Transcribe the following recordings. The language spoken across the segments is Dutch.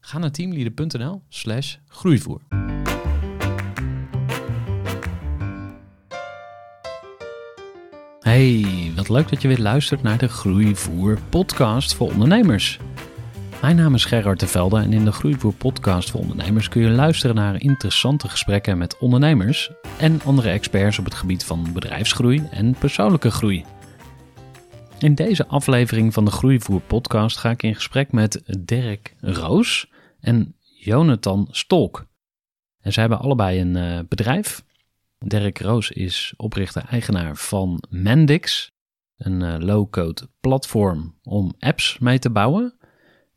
Ga naar teamleader.nl slash groeivoer. Hey, wat leuk dat je weer luistert naar de Groeivoer podcast voor ondernemers. Mijn naam is Gerard de Velde en in de Groeivoer podcast voor ondernemers kun je luisteren naar interessante gesprekken met ondernemers en andere experts op het gebied van bedrijfsgroei en persoonlijke groei. In deze aflevering van de Groeivoer podcast ga ik in gesprek met Dirk Roos en Jonathan Stolk. En ze hebben allebei een uh, bedrijf. Dirk Roos is oprichter-eigenaar van Mendix, een uh, low-code platform om apps mee te bouwen.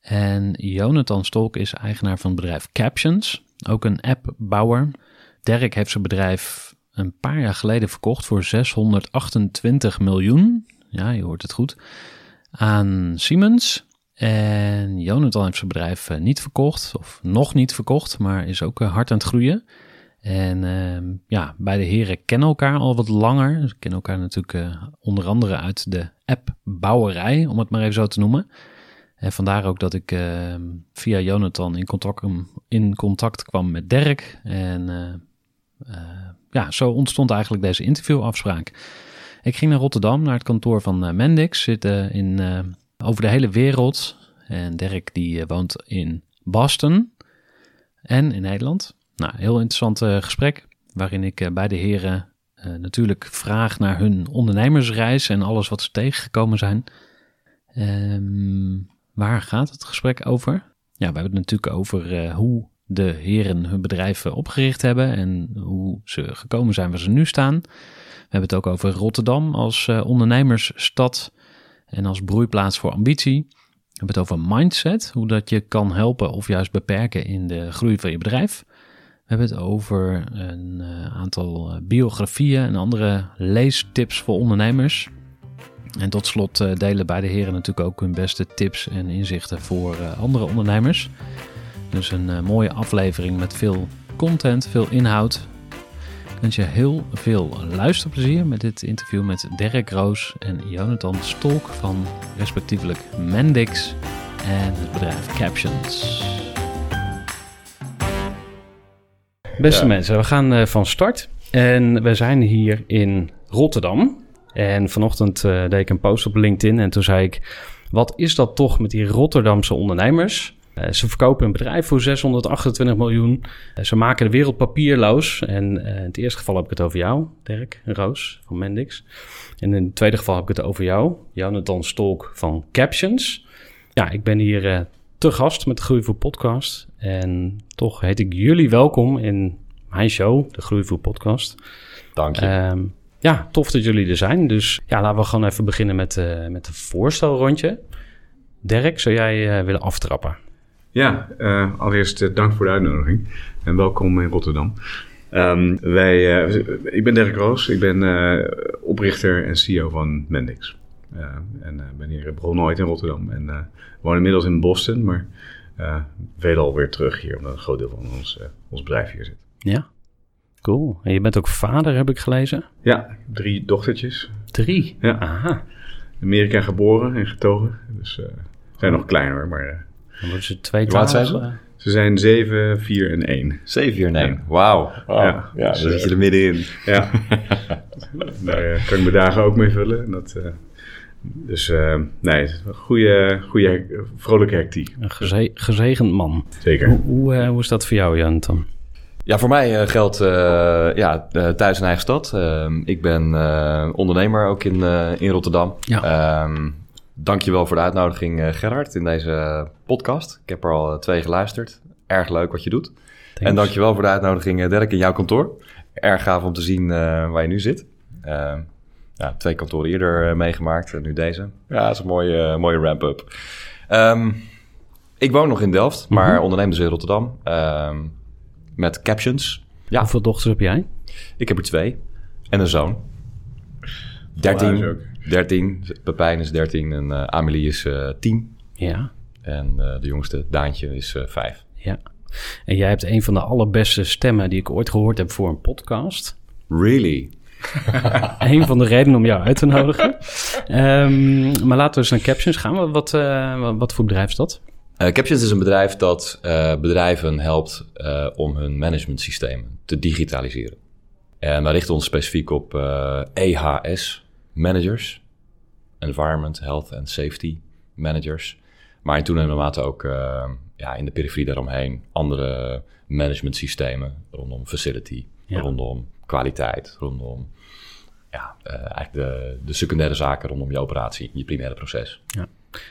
En Jonathan Stolk is eigenaar van het bedrijf Captions, ook een appbouwer. Dirk heeft zijn bedrijf een paar jaar geleden verkocht voor 628 miljoen. Ja, je hoort het goed. Aan Siemens. En Jonathan heeft zijn bedrijf eh, niet verkocht, of nog niet verkocht, maar is ook eh, hard aan het groeien. En uh, ja, beide heren kennen elkaar al wat langer. Ze kennen elkaar natuurlijk uh, onder andere uit de appbouwerij, om het maar even zo te noemen. En vandaar ook dat ik uh, via Jonathan in contact, in contact kwam met Dirk. En ja, zo ontstond eigenlijk deze interviewafspraak. Ik ging naar Rotterdam, naar het kantoor van Mendix. Zitten in, over de hele wereld. En Dirk die woont in Boston en in Nederland. Nou, heel interessant gesprek. Waarin ik bij de heren natuurlijk vraag naar hun ondernemersreis en alles wat ze tegengekomen zijn. Um, Waar gaat het gesprek over? Ja, we hebben het natuurlijk over hoe de heren hun bedrijven opgericht hebben en hoe ze gekomen zijn waar ze nu staan. We hebben het ook over Rotterdam als ondernemersstad en als broeiplaats voor ambitie. We hebben het over mindset, hoe dat je kan helpen of juist beperken in de groei van je bedrijf. We hebben het over een uh, aantal biografieën en andere leestips voor ondernemers. En tot slot uh, delen beide heren natuurlijk ook hun beste tips en inzichten voor andere ondernemers. Dus een mooie aflevering met veel content, veel inhoud. Ik wens je heel veel luisterplezier met dit interview met Derek Roos en Jonathan Stolk van respectievelijk Mendix en het bedrijf Captions. Beste ja. mensen, we gaan van start. En we zijn hier in Rotterdam. En vanochtend uh, deed ik een post op LinkedIn en toen zei ik: Wat is dat toch met die Rotterdamse ondernemers? Uh, ze verkopen een bedrijf voor 628 miljoen. Uh, ze maken de wereld papierloos. En in het eerste geval heb ik het over jou, Dirk Roos van Mendix. En in het tweede geval heb ik het over jou, Jonathan Stolk van Captions. Ja, ik ben hier te gast met de Podcast. En toch heet ik jullie welkom in mijn show, de Groeivoer Podcast. Dank je. Ehm, ja, tof dat jullie er zijn. Dus ja, laten we gewoon even beginnen met, met een voorstelrondje. Dirk, zou jij willen aftrappen? Ja, uh, allereerst dank voor de uitnodiging en welkom in Rotterdam. Um, wij, ik ben Dirk Roos, ik ben oprichter en CEO van Mendix. en ben hier begonnen ooit in Rotterdam en woon inmiddels in Boston, maar veelal weer terug hier, omdat een groot deel van ons, ons bedrijf hier zit. Ja, Cool. En je bent ook vader, heb ik gelezen? Ja, drie dochtertjes. Drie? Ja. Aha. Amerika geboren en getogen. Dus zijn nog kleiner, maar... Uh, Dan worden ze twee Wat zijn ze? Ze zijn 7, 4 en 1. 7, 4 en 1. Ja. Wauw. Wow. Ja, ja dus, dan zit je er middenin. Ja. Daar uh, kan ik mijn dagen ook mee vullen. En dat, dus uh, nee, goede, goede, vrolijke hectiek. Een geze gezegend man. Zeker. Hoe, hoe, uh, hoe is dat voor jou, Jan, dan? Ja, voor mij geldt ja, thuis in eigen stad. Ehm, ik ben ondernemer ook in, in Rotterdam. Ja. Um, dankjewel voor de uitnodiging, Gerard, in deze podcast. Ik heb er al twee geluisterd. Erg leuk wat je doet. Thanks. En dankjewel voor de uitnodiging, Dirk, in jouw kantoor. Erg gaaf om te zien waar je nu zit. Ehm, ja, twee kantoren eerder uh, meegemaakt en nu deze. Ja, dat is een mooie, mooie ramp-up. Um, ik woon nog in Delft, maar mm onderneem dus in Rotterdam. Um, met captions. Ja. Hoeveel dochters heb jij? Ik heb er twee. En een zoon. 13. 13. Pepijn is 13 en uh, Amelie is uh, 10. Ja. En uh, de jongste, Daantje, is 5. Ja. En jij hebt een van de allerbeste stemmen die ik ooit gehoord heb voor een podcast. Really? een van de redenen om jou uit te nodigen. Um, maar laten we eens naar Captions gaan. Wat, uh, wat voor bedrijf is dat? Uh, Captions is een bedrijf dat uh, bedrijven helpt om hun managementsystemen te digitaliseren. En wij richten ons specifiek op EHS managers, Environment, Health and Safety managers. Maar in toenemende mate ook ja, in de periferie daaromheen andere managementsystemen rondom facility, ja. rondom kwaliteit, rondom ja, uh, eigenlijk de, de secundaire zaken rondom je operatie, je primaire proces. Ja.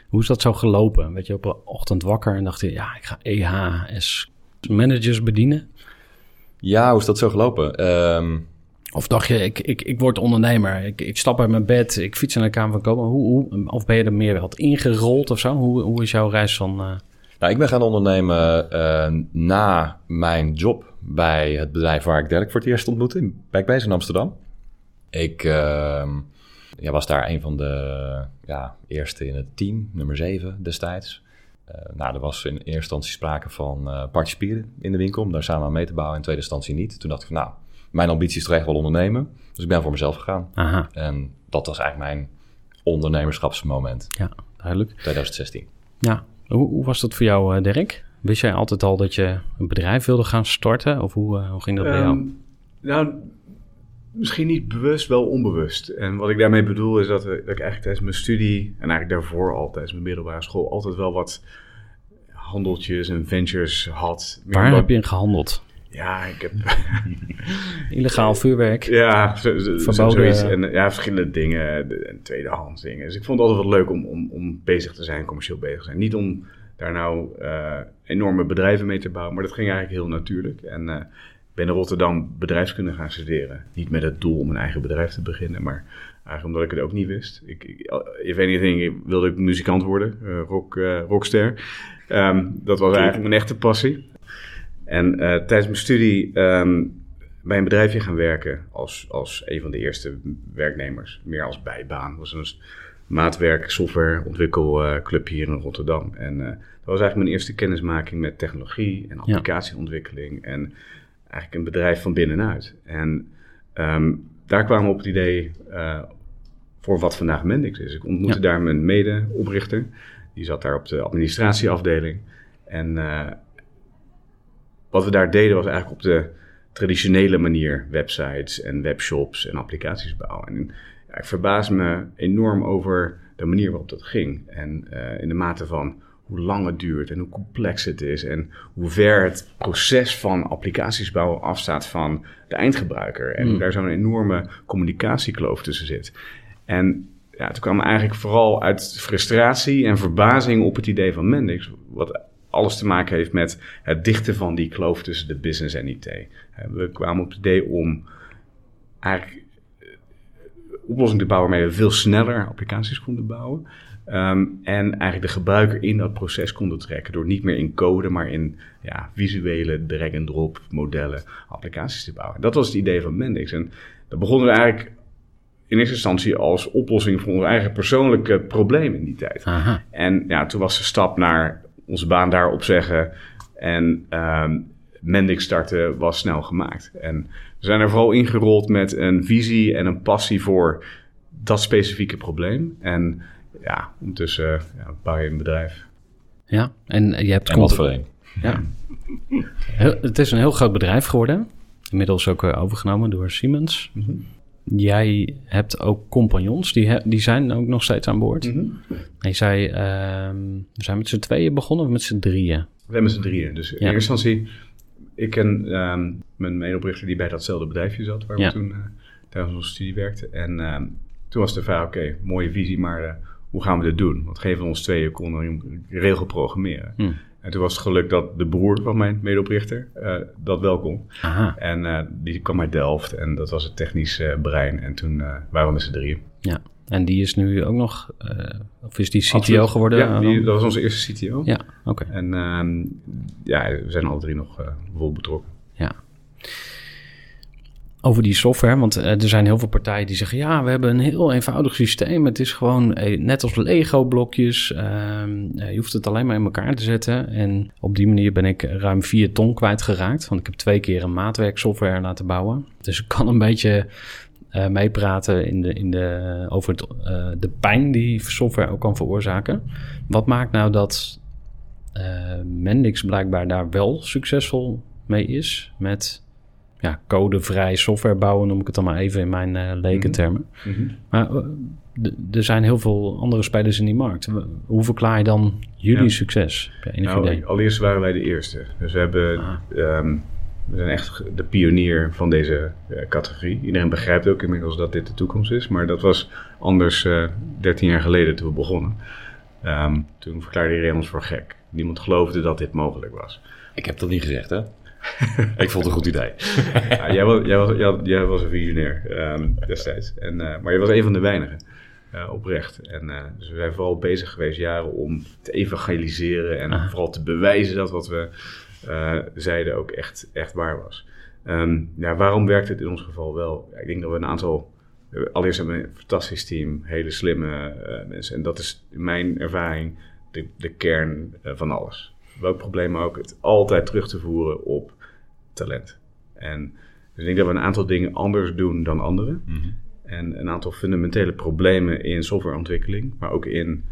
Hoe is dat zo gelopen? Weet je op een ochtend wakker en dacht je, ja, ik ga EHS managers bedienen? Ja, hoe is dat zo gelopen? Um, of dacht je, ik, ik, ik word ondernemer, ik, ik stap uit mijn bed, ik fiets naar de Kamer van Komen. Hoe, hoe, of ben je er meer wat ingerold of zo? Hoe, hoe is jouw reis van... Uh... Nou, ik ben gaan ondernemen uh, na mijn job bij het bedrijf waar ik Dirk voor het eerst ontmoette, bij Backbase in Amsterdam. Ik uh, ja, was daar een van de ja, eerste in het team, nummer 7 destijds. Uh, nou, er was in eerste instantie sprake van uh, participeren in de winkel, om daar samen aan mee te bouwen. In tweede instantie niet. Toen dacht ik, nou, mijn ambitie is toch echt wel ondernemen. Dus ik ben voor mezelf gegaan. Aha. En dat was eigenlijk mijn ondernemerschapsmoment. Ja, duidelijk. 2016. Ja, hoe, hoe was dat voor jou, Dirk? Wist jij altijd al dat je een bedrijf wilde gaan starten? Of hoe, uh, hoe ging dat bij jou? Ehm, nou, misschien niet bewust, wel onbewust. En wat ik daarmee bedoel is dat, dat ik eigenlijk tijdens mijn studie... en eigenlijk daarvoor al tijdens mijn middelbare school... altijd wel wat handeltjes en ventures had. Waar heb je in gehandeld? Ja, ik heb... Illegaal vuurwerk. Ja, zoiets. En ja, verschillende dingen. En tweedehands dingen. Dus ik vond het altijd wel leuk om, om, om bezig te zijn, commercieel bezig te zijn. Niet om daar nou uh, enorme bedrijven mee te bouwen. Maar dat ging eigenlijk heel natuurlijk. En uh, ik ben in Rotterdam bedrijfskunde gaan studeren. Niet met het doel om een eigen bedrijf te beginnen, maar eigenlijk omdat ik het ook niet wist. Ik, if anything, wilde ik muzikant worden, uh, rock, rockster. Um, dat was eigenlijk mijn echte passie. En tijdens mijn studie um, bij een bedrijfje gaan werken als, als een van de eerste werknemers. Meer als bijbaan. was een maatwerk, software, ontwikkelclub hier in Rotterdam. En dat was eigenlijk mijn eerste kennismaking met technologie en applicatieontwikkeling. En eigenlijk een bedrijf van binnenuit. En um, daar kwamen we op het idee uh, voor wat vandaag Mendix is. Ik ontmoette daar mijn mede-oprichter. Die zat daar op de administratieafdeling. En uh, wat we daar deden was eigenlijk op de traditionele manier websites en webshops en applicaties bouwen. En ja, ik verbaas me enorm over de manier waarop dat ging. En uh, in de mate van hoe lang het duurt en hoe complex het is en hoe ver het proces van applicaties bouwen afstaat van de eindgebruiker. En mm. daar zo'n enorme communicatiekloof tussen zit. En ja, toen kwam eigenlijk vooral uit frustratie en verbazing op het idee van Mendix, wat alles te maken heeft met het dichten van die kloof tussen de business en IT. We kwamen op het idee om eigenlijk eh, oplossingen te bouwen waarmee we veel sneller applicaties konden bouwen. Um, en eigenlijk de gebruiker in dat proces konden trekken door niet meer in code, maar in ja, visuele drag-and-drop modellen applicaties te bouwen. Dat was het idee van Mendix. En dat begonnen we eigenlijk in eerste instantie als oplossing voor ons eigen persoonlijke probleem in die tijd. Aha. En ja, toen was de stap naar onze baan daar opzeggen en um, Mendix starten was snel gemaakt. En we zijn er vooral ingerold met een visie en een passie voor dat specifieke probleem. En ja, ondertussen ja, bouw je een bedrijf. Ja, en je hebt... En wat voor een. Ja. het is een heel groot bedrijf geworden. Inmiddels ook eh, overgenomen door Siemens. Mhm. Jij hebt ook compagnons, die, die zijn ook nog steeds aan boord. Mm -hmm. En je zei, uh, we zijn met z'n tweeën begonnen of met z'n drieën? We zijn met z'n drieën. Dus in eerste instantie ik ken um, mijn medeoprichter die bij datzelfde bedrijfje zat, waar we toen uh, tijdens onze studie werkten. En ehm, toen was de vraag, oké, mooie visie, maar uh, hoe gaan we dit doen? Want geven ons tweeën konden een regel programmeren. Hmm. En toen was het geluk dat de broer van mijn medeoprichter uh, dat wel kon. Aha. En uh, die kwam uit Delft en dat was het technische brein. En toen waren we met z'n drieën. Ja, en die is nu ook nog, of is die CTO geworden? Ja, die, dat was onze eerste CTO. Ja, oké. En ehm, ja, we zijn alle drie nog vol betrokken. Ja over die software. Want uh, er zijn heel veel partijen die zeggen: ja, we hebben een heel eenvoudig systeem. Het is gewoon uh, net als Lego-blokjes. Uh, je hoeft het alleen maar in elkaar te zetten. En op die manier ben ik ruim 4 ton kwijtgeraakt. Want ik heb twee keer een maatwerksoftware laten bouwen. Dus ik kan een beetje meepraten in de, in de, over het, de pijn die software ook kan veroorzaken. Wat maakt nou dat Mendix blijkbaar daar wel succesvol mee is met ja, codevrij software bouwen, noem ik het dan maar even in mijn uh, lekentermen. Mhm. Mhm. Maar uh, er zijn heel veel andere spelers in die markt. Hoe verklaar je dan jullie succes? Nou, allereerst waren wij de eerste. Dus we hebben... Ah. Ehm, we zijn echt de pionier van deze uh, categorie. Iedereen begrijpt ook inmiddels dat dit de toekomst is. Maar dat was anders 13 jaar geleden toen we begonnen. Um, toen verklaarde iedereen ons voor gek. Niemand geloofde dat dit mogelijk was. Ik heb dat niet gezegd, hè? ik vond het een goed idee. ja, jij, was, jij, was, jij, was een visionair um, destijds. En, uh, maar je was een van de weinigen. Uh, oprecht. En uh, dus we zijn vooral bezig geweest jaren om te evangeliseren en ah. vooral te bewijzen dat wat we zeiden ook echt, echt waar was. Um, ja, waarom werkt het in ons geval wel? ik denk dat we een aantal. Allereerst hebben we een fantastisch team, hele slimme mensen. En dat is in mijn ervaring de, de kern van alles welk probleem ook, het altijd terug te voeren op talent. En dus ik denk dat we een aantal dingen anders doen dan anderen. Mhm. En een aantal fundamentele problemen in softwareontwikkeling, maar ook in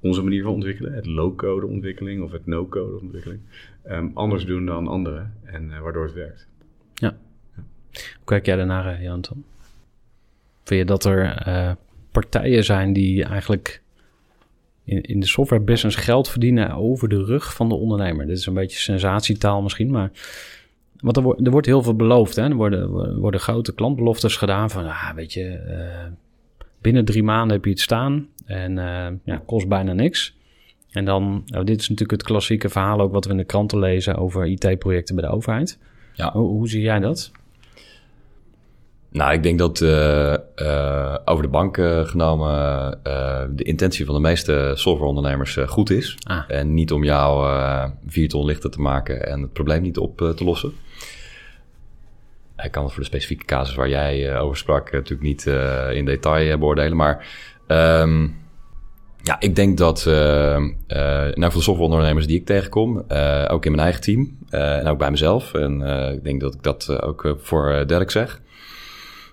onze manier van ontwikkelen, het low-code ontwikkeling of het no-code ontwikkeling, um, anders doen dan anderen en uh, waardoor het werkt. Ja. ja. Hoe kijk jij daarnaar, uh, Jan? Vind je dat er uh, partijen zijn die eigenlijk in, in de software business geld verdienen over de rug van de ondernemer. Dit is een beetje sensatietaal misschien, maar... Want er, wordt, er wordt heel veel beloofd. Hè? Er worden, worden grote klantbeloftes gedaan van, ah, weet je, uh, binnen drie maanden heb je het staan en uh, ja, kost bijna niks. En dan, nou, dit is natuurlijk het klassieke verhaal ook wat we in de kranten lezen over IT-projecten bij de overheid. Ja. Hoe, hoe zie jij dat? Nou, ik denk dat uh, uh, over de bank uh, genomen de intentie van de meeste softwareondernemers goed is. Ah. En niet om jou vier ton lichter te maken en het probleem niet op te lossen. Ik kan het voor de specifieke casus waar jij over sprak natuurlijk niet in detail beoordelen. Maar um, ja, ik denk dat nou voor de softwareondernemers die ik tegenkom, ook in mijn eigen team en ook bij mezelf. En ik denk dat ik dat ook voor Dirk zeg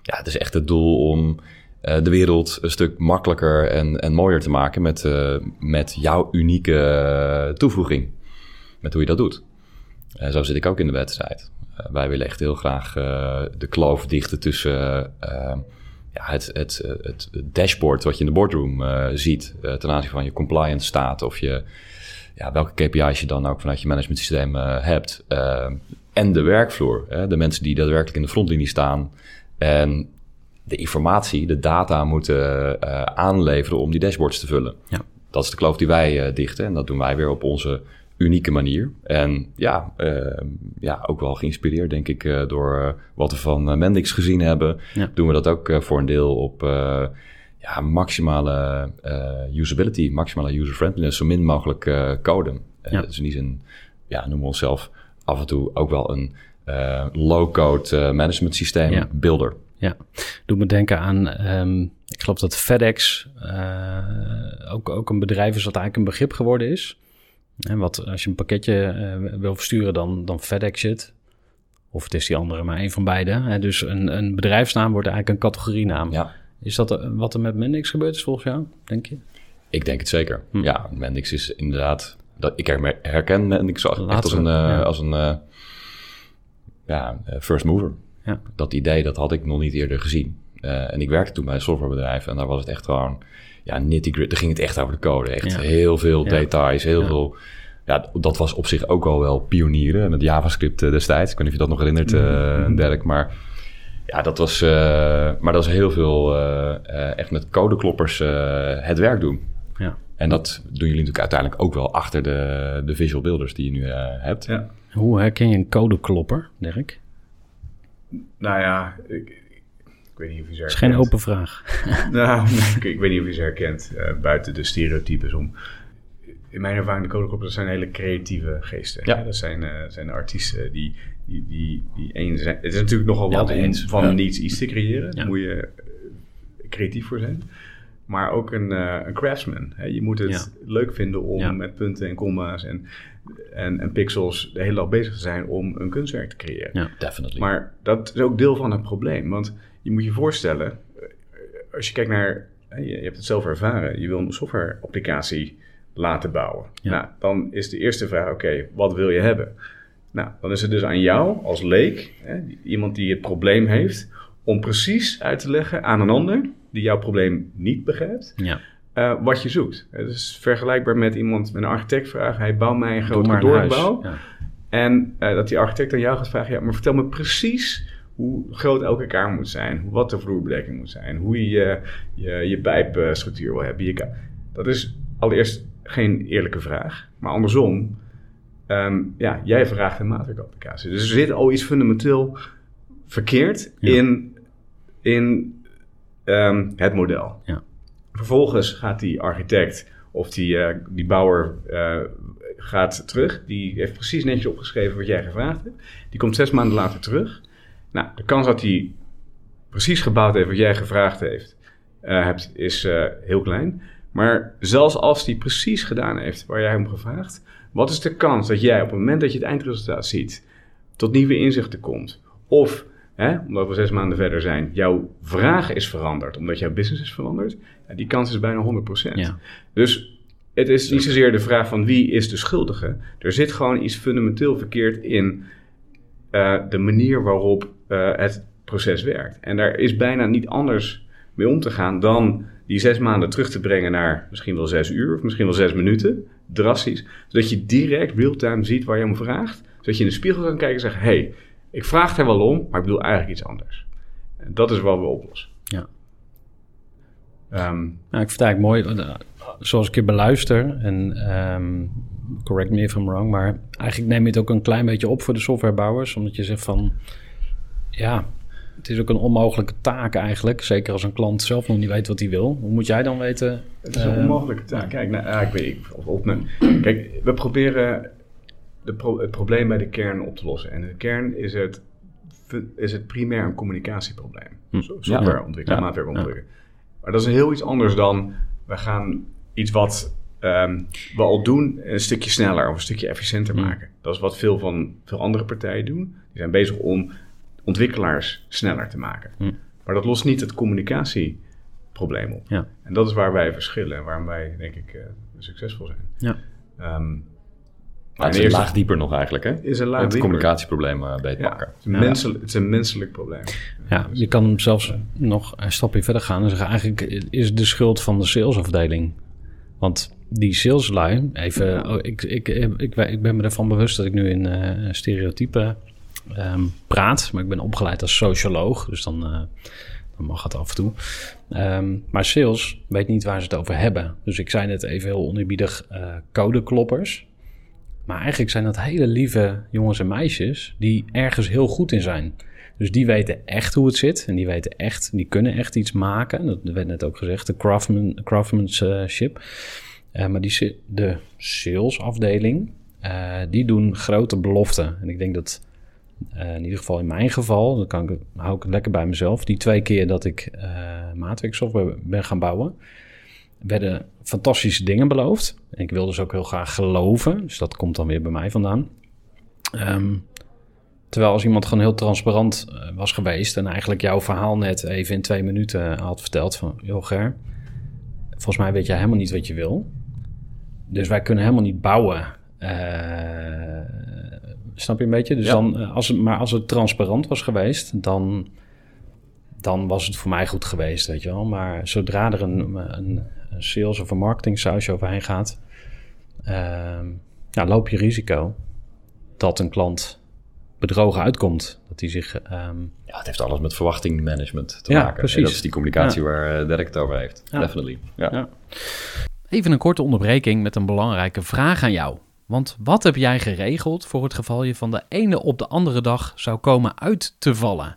ja, het is echt het doel om uh, de wereld een stuk makkelijker en, en mooier te maken met, uh, met jouw unieke toevoeging. Met hoe je dat doet. Zo zit ik ook in de wedstrijd. wij willen echt heel graag de kloof dichten tussen ja, het, het, het, dashboard wat je in de boardroom ziet ten aanzien van je compliance staat of je, ja, welke KPI's je dan ook vanuit je management systeem hebt. en de werkvloer. de mensen die daadwerkelijk in de frontlinie staan en de informatie, de data moeten uh, aanleveren om die dashboards te vullen. Ja. Dat is de kloof die wij uh, dichten en dat doen wij weer op onze unieke manier. En ja, uh, ja ook wel geïnspireerd denk ik door wat we van Mendix gezien hebben. Doen we dat ook voor een deel op ja, maximale usability, maximale user-friendliness, zo min mogelijk code. Ja. Dus in die zin ja, noemen we onszelf af en toe ook wel een uh, low-code uh, management systeem ja. builder. Ja, doet me denken aan, um, ik geloof dat FedEx uh, ook, ook een bedrijf is wat eigenlijk een begrip geworden is. En wat als je een pakketje wil versturen, dan, dan FedEx zit. Of het is die andere, maar een van beide. Hè? Dus een, een bedrijfsnaam wordt eigenlijk een categorienaam. Ja. Is dat wat er met Mendix gebeurd is volgens jou, denk je? Ik denk het zeker. Hm. Ja, Mendix is inderdaad... Dat, ik herken Mendix echt als een, ja. als een ja, eh, first mover. Ja. Dat idee, dat had ik nog niet eerder gezien. Uh, en ik werkte toen bij een softwarebedrijf en daar was het echt gewoon, ja, nitty gritty. Daar ging het echt over de code. Echt heel veel details, heel veel ja, dat was op zich ook al wel pionieren met JavaScript destijds. Ik weet niet of je dat nog herinnert, mm Dirk, maar ja, dat was, maar dat was heel veel echt met codekloppers het werk doen. Ja. En dat doen jullie natuurlijk uiteindelijk ook wel achter de, de visual builders die je nu hebt. Ja. Hoe herken je een codeklopper, Dirk? Nou ja, ik, ik weet niet of je ze herkent. is geen open vraag. nou, ik, ik, weet niet of je ze herkent, uh, buiten de stereotypes om. In mijn ervaring, de codekloppers zijn hele creatieve geesten. Ja. Dat zijn, uh, zijn artiesten die, die, die, die een zijn. Het is natuurlijk nogal wat om van niets iets te creëren. Daar moet je eh, creatief voor zijn maar ook een, uh, een craftsman. Je moet het leuk vinden om met punten en comma's en, en, en, pixels de hele dag bezig te zijn om een kunstwerk te creëren. Ja, definitely. Maar dat is ook deel van het probleem. Want je moet je voorstellen, eh, als je kijkt naar, je, hebt het zelf ervaren, je wil een software-applicatie laten bouwen. Nou, dan is de eerste vraag, oké, wat wil je hebben? Nou, dan is het dus aan jou als leek, hè, iemand die het probleem heeft, om precies uit te leggen aan een ander die jouw probleem niet begrijpt, ja. Uh, wat je zoekt. Het is vergelijkbaar met iemand met een architect vragen: hij bouwt mij een groot kantoorgebouw. Ja. En uh, dat die architect aan jou gaat vragen: ja, maar vertel me precies hoe groot elke kamer moet zijn, wat de vloerbedekking moet zijn, hoe je je, je pijpstructuur wil hebben. Je dat is allereerst geen eerlijke vraag, maar andersom. Um, ja, jij vraagt een maatwerkapplicatie. Dus er zit al iets fundamenteel verkeerd in, in um, het model. Ja. Vervolgens gaat die architect of die, uh, die bouwer uh, gaat terug. Die heeft precies netjes opgeschreven wat jij gevraagd hebt. Die komt zes maanden later terug. Nou, de kans dat hij precies gebouwd heeft wat jij gevraagd heeft, uh, hebt, is heel klein. Maar zelfs als hij precies gedaan heeft waar jij hem gevraagd, wat is de kans dat jij op het moment dat je het eindresultaat ziet, tot nieuwe inzichten komt? Of hè, omdat we zes maanden verder zijn, jouw vraag is veranderd, omdat jouw business is veranderd, ja, die kans is bijna 100%. Ja. Dus het is niet zozeer de vraag van wie is de schuldige. Er zit gewoon iets fundamenteel verkeerd in uh, de manier waarop uh, het proces werkt. En daar is bijna niet anders mee om te gaan dan die zes maanden terug te brengen naar misschien wel zes uur of misschien wel zes minuten. Drastisch. Zodat je direct real-time ziet waar je om vraagt. Zodat je in de spiegel kan kijken en zeggen: hey, ik vraag er wel om, maar ik bedoel eigenlijk iets anders. En dat is wat we oplossen. Ja. Um, nou, ik vind het eigenlijk mooi, eh, zoals ik je beluister, en um, correct me if I'm wrong, maar eigenlijk neem je het ook een klein beetje op voor de softwarebouwers, omdat je zegt van, ja, het is ook een onmogelijke taak eigenlijk, zeker als een klant zelf nog niet weet wat hij wil. Hoe moet jij dan weten? Het is een uh, onmogelijke taak. Kijk, nou, ik weet, of, of, kijk, we proberen de het probleem bij de kern op te lossen. En de kern is het, is het primair een communicatieprobleem. Hm. Software ontwikkelen, ja. ontwikkelen. Maar dat is heel iets anders dan we gaan iets wat um, we al doen een stukje sneller of een stukje efficiënter hm. maken. Dat is wat veel van veel andere partijen doen. Die zijn bezig om ontwikkelaars sneller te maken. Hm. Maar dat lost niet het communicatieprobleem op. Ja. En dat is waar wij verschillen en waarom wij, denk ik, uh, succesvol zijn. Ja. Um, maar het is een laag dieper nog eigenlijk, hè? Is een laag het communicatieprobleem uh, bij het pakken. Het is, een menselijk, het is een menselijk probleem. Ja, je kan zelfs nog een stapje verder gaan en zeggen... eigenlijk is de schuld van de salesafdeling. Want die saleslui, even... Oh, ik, ik, ik, ik, ben me ervan bewust dat ik nu in uh, stereotypen um, praat. Maar ik ben opgeleid als socioloog, dus dan... Uh, dan mag het af en toe. Um, maar sales weet niet waar ze het over hebben. Dus ik zei net even heel oneerbiedig uh, codekloppers. Maar eigenlijk zijn dat hele lieve jongens en meisjes die ergens heel goed in zijn. Dus die weten echt hoe het zit. En die weten echt, die kunnen echt iets maken. Dat werd net ook gezegd, de craftman, craftsmanship. Uh, maar die, de salesafdeling, uh, die doen grote beloften. En ik denk dat uh, in ieder geval in mijn geval, dan kan ik, hou ik het lekker bij mezelf. Die twee keer dat ik maatwerksoftware ben gaan bouwen, werden fantastische dingen beloofd. En ik wil dus ook heel graag geloven. Dus dat komt dan weer bij mij vandaan. Um, terwijl als iemand gewoon heel transparant uh, was geweest... en eigenlijk jouw verhaal net even in twee minuten had verteld... van, joh Ger, volgens mij weet jij helemaal niet wat je wil. Dus wij kunnen helemaal niet bouwen... Uh, snap je een beetje? Dus dan, als het, maar als het transparant was geweest, dan, dan was het voor mij goed geweest, weet je wel. Maar zodra er een, een, een sales of een marketing sausje overheen gaat, uh, ja, loop je risico dat een klant bedrogen uitkomt. Dat hij zich. Ehm, ja, het heeft alles met verwachtingmanagement te ja, maken. Precies. dat is die communicatie waar uh, Dirk het over heeft. Ja. Definitely. Ja. Even een korte onderbreking met een belangrijke vraag aan jou. Want wat heb jij geregeld voor het geval je van de ene op de andere dag zou komen uit te vallen?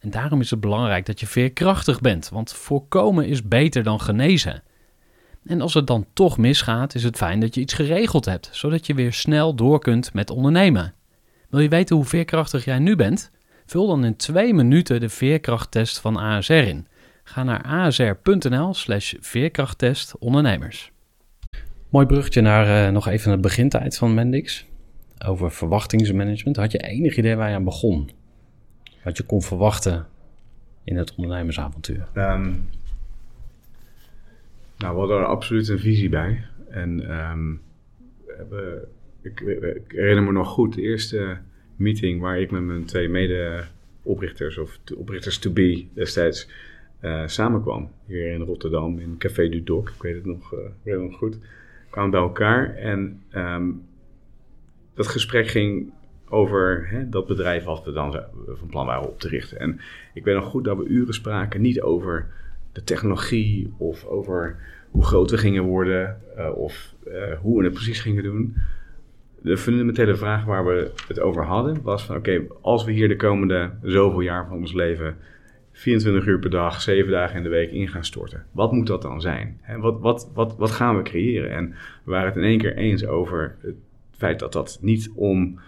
En daarom is het belangrijk dat je veerkrachtig bent, want voorkomen is beter dan genezen. En als het dan toch misgaat, is het fijn dat je iets geregeld hebt, zodat je weer snel door kunt met ondernemen. Wil je weten hoe veerkrachtig jij nu bent? Vul dan in twee minuten de veerkrachttest van ASR in. Ga naar asr.nl/slash veerkrachttest ondernemers. Mooi bruggetje naar uh, nog even het begintijd van Mendix. Over verwachtingsmanagement. Had je enig idee waar je aan begon? Wat je kon verwachten in het ondernemersavontuur? Um, nou, we hadden er absoluut een visie bij. En um, we, ik, ik, herinner me nog goed de eerste meeting waar ik met mijn twee mede-oprichters, of oprichters to be destijds, uh, samenkwam. Hier in Rotterdam, in Café du Doc. Ik weet het nog, uh, goed. We kwamen bij elkaar en um, dat gesprek ging over hè, dat bedrijf wat we dan van plan waren op te richten. En ik weet nog goed dat we uren spraken, niet over de technologie of over hoe groot we gingen worden uh, of uh, hoe we het precies gingen doen. De fundamentele vraag waar we het over hadden was van oké, als we hier de komende zoveel jaar van ons leven 24 uur per dag, 7 dagen in de week in gaan storten. Wat moet dat dan zijn? Hè, wat, wat, wat, wat gaan we creëren? En we waren het in één keer eens over het feit dat dat niet om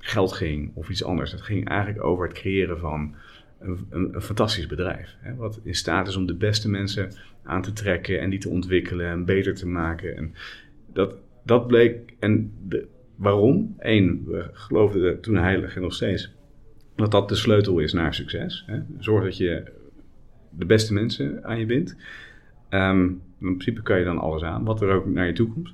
geld ging of iets anders. Het ging eigenlijk over het creëren van een, een, fantastisch bedrijf. Hè, wat in staat is om de beste mensen aan te trekken en die te ontwikkelen en beter te maken. En dat, dat bleek. En de, waarom? Eén, we geloofden toen heilig en nog steeds dat dat de sleutel is naar succes. Hè. Zorg dat je de beste mensen aan je bindt. Um, in principe kan je dan alles aan, wat er ook naar je toe komt.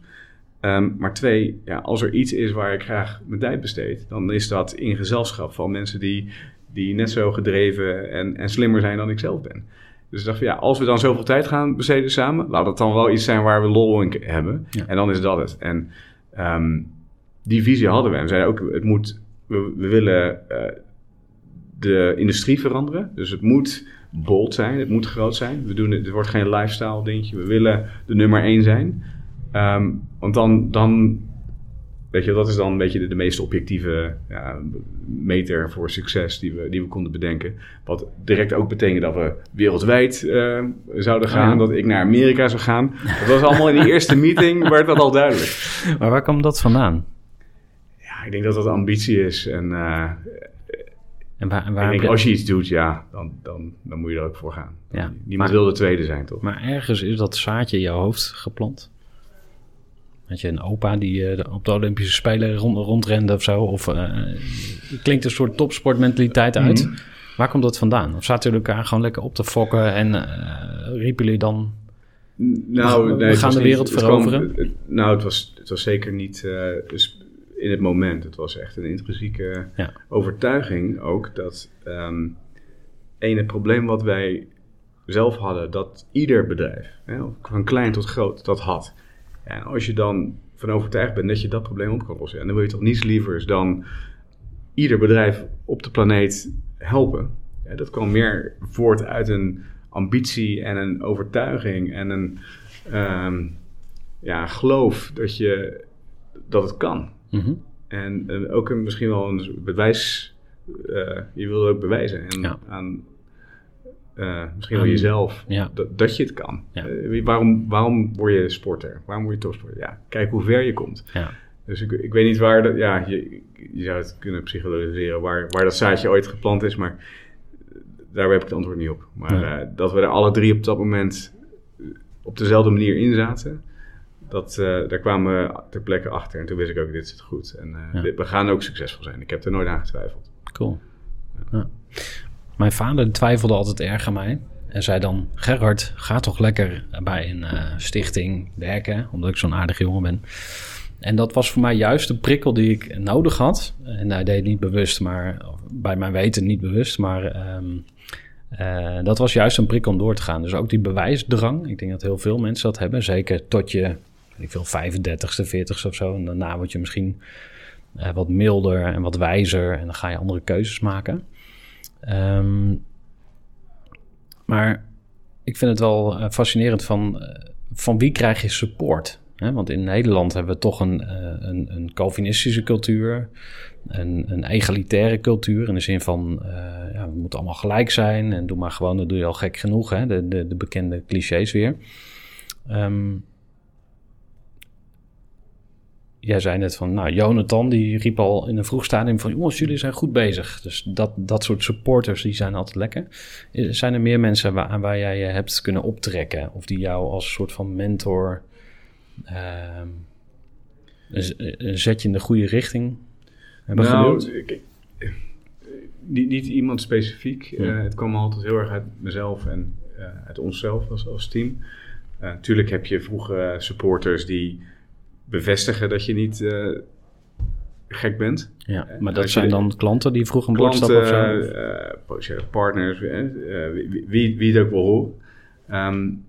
Um, maar twee, ja, als er iets is waar ik graag mijn tijd besteed, dan is dat in gezelschap van mensen die die net zo gedreven en, en slimmer zijn dan ik zelf ben. Dus ik dacht van ja, als we dan zoveel tijd gaan besteden samen, laat dat dan wel iets zijn waar we lol in hebben. En dan is dat het. En um, die visie hadden we. En we zeiden ook, het moet, we, we willen uh, de industrie veranderen. Dus het moet bold zijn, het moet groot zijn. We doen het, het wordt geen lifestyle dingetje. We willen de nummer één zijn. Um, want dan, dan Weet je, dat is dan een beetje de, meest objectieve ja, meter voor succes die we, die we konden bedenken. Wat direct ook betekende dat we wereldwijd uh, zouden gaan, dat ik naar Amerika zou gaan. Dat was allemaal in die eerste meeting, werd dat al duidelijk. Maar waar kwam dat vandaan? Ja, ik denk dat dat ambitie is. En, uh, en, waar, waar ik denk, als je iets doet, ja, dan, dan, dan moet je er ook voor gaan. Ja, Niemand maar, wil de tweede zijn, toch? Maar ergens is dat zaadje in jouw hoofd geplant? Had je een opa die uh, op de Olympische Spelen rond, rondrende of zo? Of uh, klinkt een soort topsportmentaliteit uit. Mhm. Waar komt dat vandaan? Of zaten jullie elkaar gewoon lekker op te fokken en uh, riepen jullie dan... Nou, we, nee, we gaan de wereld veroveren? het, nou, het was, het was zeker niet dus in het moment. Het was echt een intrinsieke ja. overtuiging ook dat... Um, ene probleem wat wij zelf hadden, dat ieder bedrijf, hè, van klein tot groot, dat had en als je dan van overtuigd bent dat je dat probleem op kan lossen, en dan wil je toch niets lievers dan ieder bedrijf op de planeet helpen. Ja, dat kwam meer voort uit een ambitie en een overtuiging en een um, ja, geloof dat, je, dat het kan. Mhm. En ook een, misschien wel een bewijs, uh, je wil ook bewijzen en aan uh, misschien wel jezelf, dat, dat, je het kan. Uh, waarom, waarom word je sporter? Waarom word je topsporter? Ja, kijk hoe ver je komt. Ja. Dus ik, ik weet niet waar dat, ja, je, je zou het kunnen psychologiseren waar, waar dat zaadje ooit geplant is, maar daar heb ik het antwoord niet op. Maar uh, dat we er alle drie op dat moment op dezelfde manier in zaten, dat, daar kwamen we ter plekke achter. En toen wist ik ook, dit zit goed. En we gaan ook succesvol zijn. Ik heb er nooit aan getwijfeld. Cool. Ja. Mijn vader twijfelde altijd erg aan mij. En zei dan, Gerhard, ga toch lekker bij een stichting werken. Omdat ik zo'n aardige jongen ben. En dat was voor mij juist de prikkel die ik nodig had. En hij deed niet bewust, maar bij mijn weten niet bewust. Maar ehm, eh, dat was juist een prikkel om door te gaan. Dus ook die bewijsdrang. Ik denk dat heel veel mensen dat hebben. Zeker tot je, ik veel, 35ste, 40ste of zo. En daarna word je misschien uh, wat milder en wat wijzer. En dan ga je andere keuzes maken. Ehm, maar ik vind het wel eh, fascinerend van, van wie krijg je support? want in Nederland hebben we toch een, uh, een, een Calvinistische cultuur, een, een, egalitaire cultuur in de zin van uh, ja, we moeten allemaal gelijk zijn en doe maar gewoon, dat doe je al gek genoeg, hè? De, de, de bekende clichés weer. Um, jij zei net van, nou, Jonathan die riep al in een vroeg stadium van, jongens, jullie zijn goed bezig. Dus dat, dat soort supporters, die zijn altijd lekker. Zijn er meer mensen waar, aan waar jij je hebt kunnen optrekken? Of die jou als soort van mentor Ehm, een zetje in de goede richting hebben nou, niet, niet, iemand specifiek. Uh, het kwam altijd heel erg uit mezelf en uh, uit onszelf als, als team. Natuurlijk heb je vroege supporters die bevestigen dat je niet gek bent. Ja, maar dat zijn dan klanten die vroeg een boord stappen of zo? partners, wie, wie, wie het ook wel hoort. Um,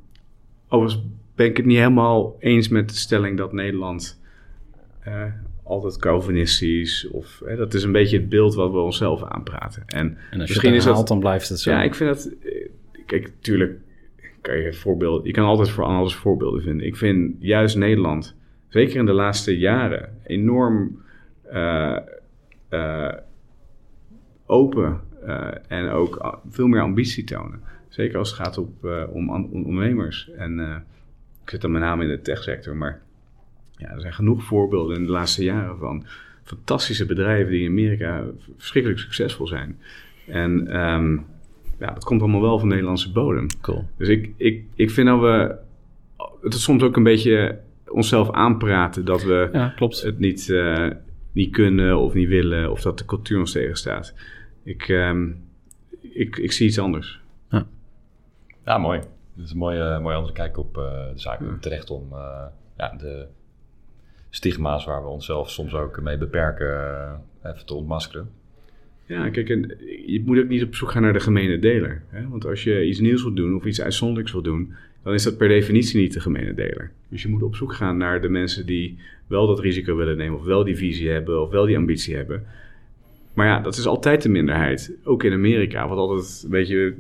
overigens ben ik het niet helemaal eens met de stelling dat Nederland altijd Calvinistisch of dat is een beetje het beeld wat we onszelf aanpraten. En, en als misschien je het is dat, dan blijft het zo. Ja, ik vind dat. Eh, kijk, natuurlijk kan je voorbeeld. Je kan altijd voor alles voorbeelden vinden. Ik vind juist Nederland, zeker in de laatste jaren, enorm uh, open en ook veel meer ambitie tonen. Zeker als het gaat op, om, om ondernemers en ik zit dan met name in de techsector, maar ja, er zijn genoeg voorbeelden in de laatste jaren van fantastische bedrijven die in Amerika verschrikkelijk succesvol zijn. En um, ja, dat komt allemaal wel van Nederlandse bodem. Cool. Dus ik, ik, ik vind dat we het is soms ook een beetje onszelf aanpraten dat we ja, klopt. het niet, uh, niet kunnen of niet willen of dat de cultuur ons tegenstaat. Ik, um, ik, ik zie iets anders. Ja, ja mooi. Dat is een mooie, mooie andere kijk op uh, de zaak. Ja. Terecht om uh, ja, de stigma's waar we onszelf soms ook mee beperken, uh, even te ontmaskeren. Ja, kijk, en je moet ook niet op zoek gaan naar de gemene deler. Hè? Want als je iets nieuws wilt doen of iets uitzonderlijks wilt doen, dan is dat per definitie niet de gemene deler. Dus je moet op zoek gaan naar de mensen die wel dat risico willen nemen, of wel die visie hebben, of wel die ambitie hebben. Maar ja, dat is altijd de minderheid. Ook in Amerika, wat altijd een beetje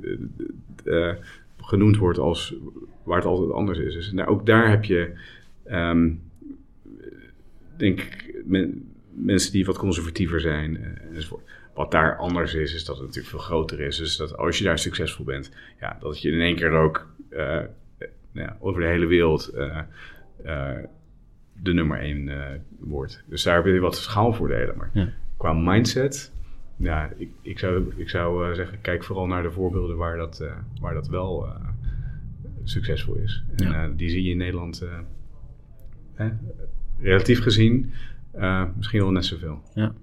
genoemd wordt als waar het altijd anders is. Dus nou, ook daar heb je, um, denk ik, mensen die wat conservatiever zijn uh, enzovoort. Wat daar anders is, is dat het natuurlijk veel groter is. Dus dat als je daar succesvol bent, ja, dat je in één keer ook nou ja, over de hele wereld uh, de nummer één wordt. Dus daar heb je wat schaalvoordelen. Maar ja. qua mindset ja, ik, ik zou, ik zou zeggen, kijk vooral naar de voorbeelden waar dat, waar dat wel succesvol is. En die zie je in Nederland relatief gezien misschien wel net zoveel. Ja.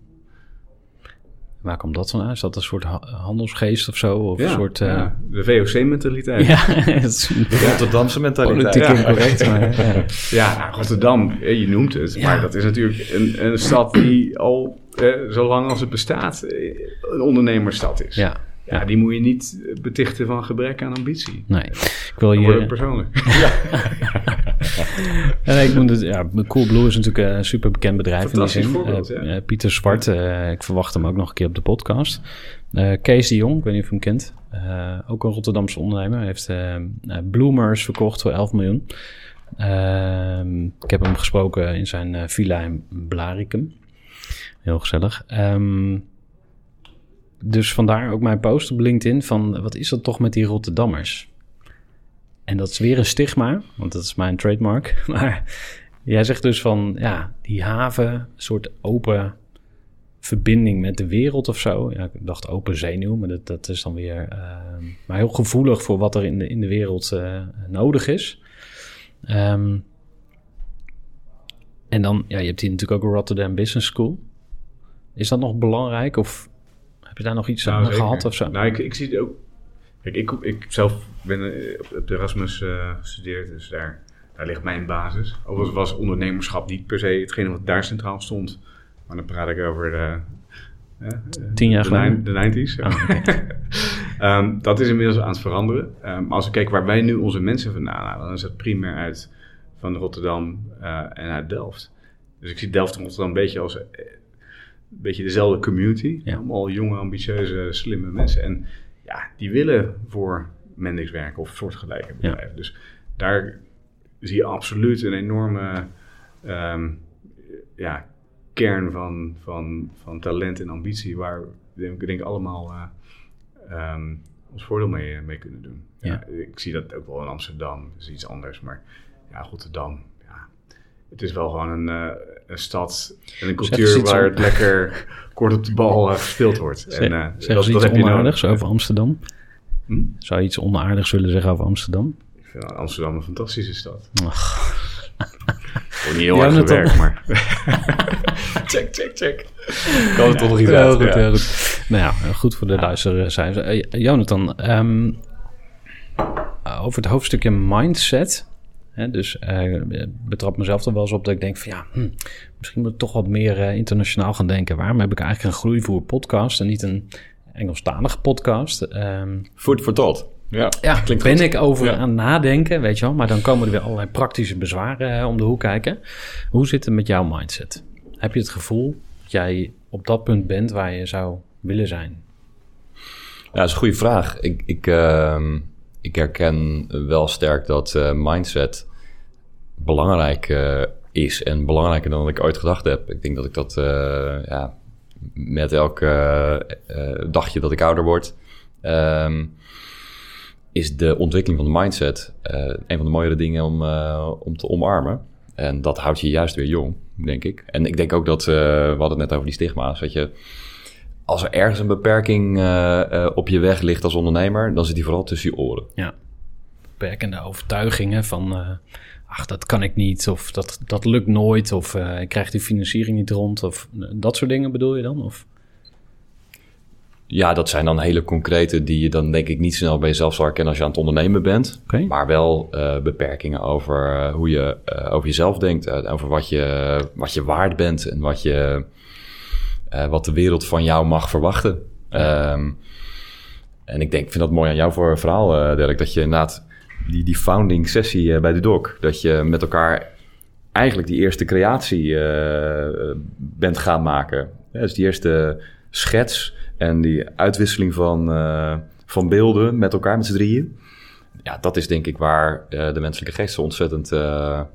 Waar komt dat van uit? Is dat een soort handelsgeest of zo? Of ja, een soort, ja. de VOC-mentaliteit. Ja, de Rotterdamse mentaliteit. Politiek incorrect. Maar, ja, ja nou, Rotterdam, je noemt het. Maar dat is natuurlijk een, een stad die al eh, zolang als het bestaat, eh, een ondernemersstad is. Ja. Ja, die moet je niet betichten van gebrek aan ambitie. Nee, ik wil je... persoonlijk. ja. en ik moet het, ja, Coolblue is natuurlijk een super bekend bedrijf in die zin. Voorbeeld, uh, Pieter Zwart, uh, ik verwacht hem ook nog een keer op de podcast. Kees de Jong, ik weet niet of je hem kent. ook een Rotterdamse ondernemer. Hij heeft Bloomers verkocht voor 11 miljoen. Ehm, ik heb hem gesproken in zijn villa in Blaricum. Heel gezellig. Um, dus vandaar ook mijn post op LinkedIn van wat is dat toch met die Rotterdammers? En dat is weer een stigma, want dat is mijn trademark. Maar jij zegt dus van ja, die haven, een soort open verbinding met de wereld of zo. Ja, ik dacht open zenuw, maar dat, dat is dan weer. Uh, maar heel gevoelig voor wat er in de, in de wereld uh, nodig is. Um, En dan, ja, je hebt hier natuurlijk ook Rotterdam Business School. Is dat nog belangrijk of heb je daar nog iets nou, aan gehad of zo? Nou, ik, ik zie het ook. Kijk, ik, ik zelf ben eh, op de Erasmus uh, gestudeerd, dus daar, daar ligt mijn basis. Overigens was ondernemerschap niet per se hetgene wat daar centraal stond. Maar dan praat ik over de, uh, Tien jaar geleden? De 90s. Oh, ehm, dat is inmiddels aan het veranderen. Um, als ik kijk waar wij nu onze mensen vandaan halen, dan is het primair uit van Rotterdam en uit Delft. Dus ik zie Delft en Rotterdam een beetje als een beetje dezelfde community. Allemaal jonge, ambitieuze, slimme mensen. En ja, die willen voor Mendix werken of soortgelijke bedrijven. Dus daar zie je absoluut een enorme ehm, ja, kern van, van, van talent en ambitie, waar we denk ik allemaal uh, um, ons voordeel mee, mee kunnen doen. Ja, Ik zie dat ook wel in Amsterdam, dat is iets anders, maar ja, Rotterdam, ja, het is wel gewoon een, uh, een stad en een cultuur waar het lekker kort op de bal uh, gespeeld wordt. en, uh, zeg dat, iets onaardigs over Amsterdam? Hm? Zou je iets onaardigs willen zeggen over Amsterdam? Ik vind Amsterdam een fantastische stad. Ach. Wordt niet heel hard gewerkt, maar... check, check, check. Kan het toch nog iets uit. Goed, ja. goed. Nou ja, goed voor de luisteraars. Uh, Jonathan, um, over het hoofdstukje mindset dus uh, betrap mezelf er wel eens op dat ik denk van ja, hm, misschien moet ik toch wat meer uh, internationaal gaan denken. Waarom heb ik eigenlijk een groeivoer podcast en niet een Engelstalige podcast? Um, Food for thought. Ja, ja klinkt ben ik over aan nadenken, weet je wel. Maar dan komen er weer allerlei praktische bezwaren uh, om de hoek kijken. Hoe zit het met jouw mindset? Heb je het gevoel dat jij op dat punt bent waar je zou willen zijn? Ja, dat is een goede vraag. Ik... ik uh ik herken wel sterk dat uh, mindset belangrijk uh, is en belangrijker dan ik ooit gedacht heb. Ik denk dat ik dat uh, ja, met elk dagje dat ik ouder word, um, is de ontwikkeling van de mindset een van de mooiere dingen om, om te omarmen. En dat houdt je juist weer jong, denk ik. En ik denk ook dat, we hadden het net over die stigma's, weet je als er ergens een beperking uh, op je weg ligt als ondernemer, dan zit die vooral tussen je oren. Ja, beperkende overtuigingen van, uh, ach, dat kan ik niet, of dat, dat lukt nooit, of uh, ik krijg die financiering niet rond, of dat soort dingen bedoel je dan? Of? Ja, dat zijn dan hele concrete die je dan denk ik niet snel bij jezelf zal herkennen als je aan het ondernemen bent. Okay. Maar wel beperkingen over hoe je over jezelf denkt, over wat je, wat je waard bent en wat je uh, wat de wereld van jou mag verwachten. Um, en ik denk, vind dat mooi aan jouw voor verhaal, uh, Dirk, dat je inderdaad die, die founding sessie uh, bij de doc, dat je met elkaar eigenlijk die eerste creatie bent gaan maken. Ja, dus die eerste schets en die uitwisseling van, van beelden met elkaar, met z'n drieën. Ja, dat is denk ik waar de menselijke geest zo ontzettend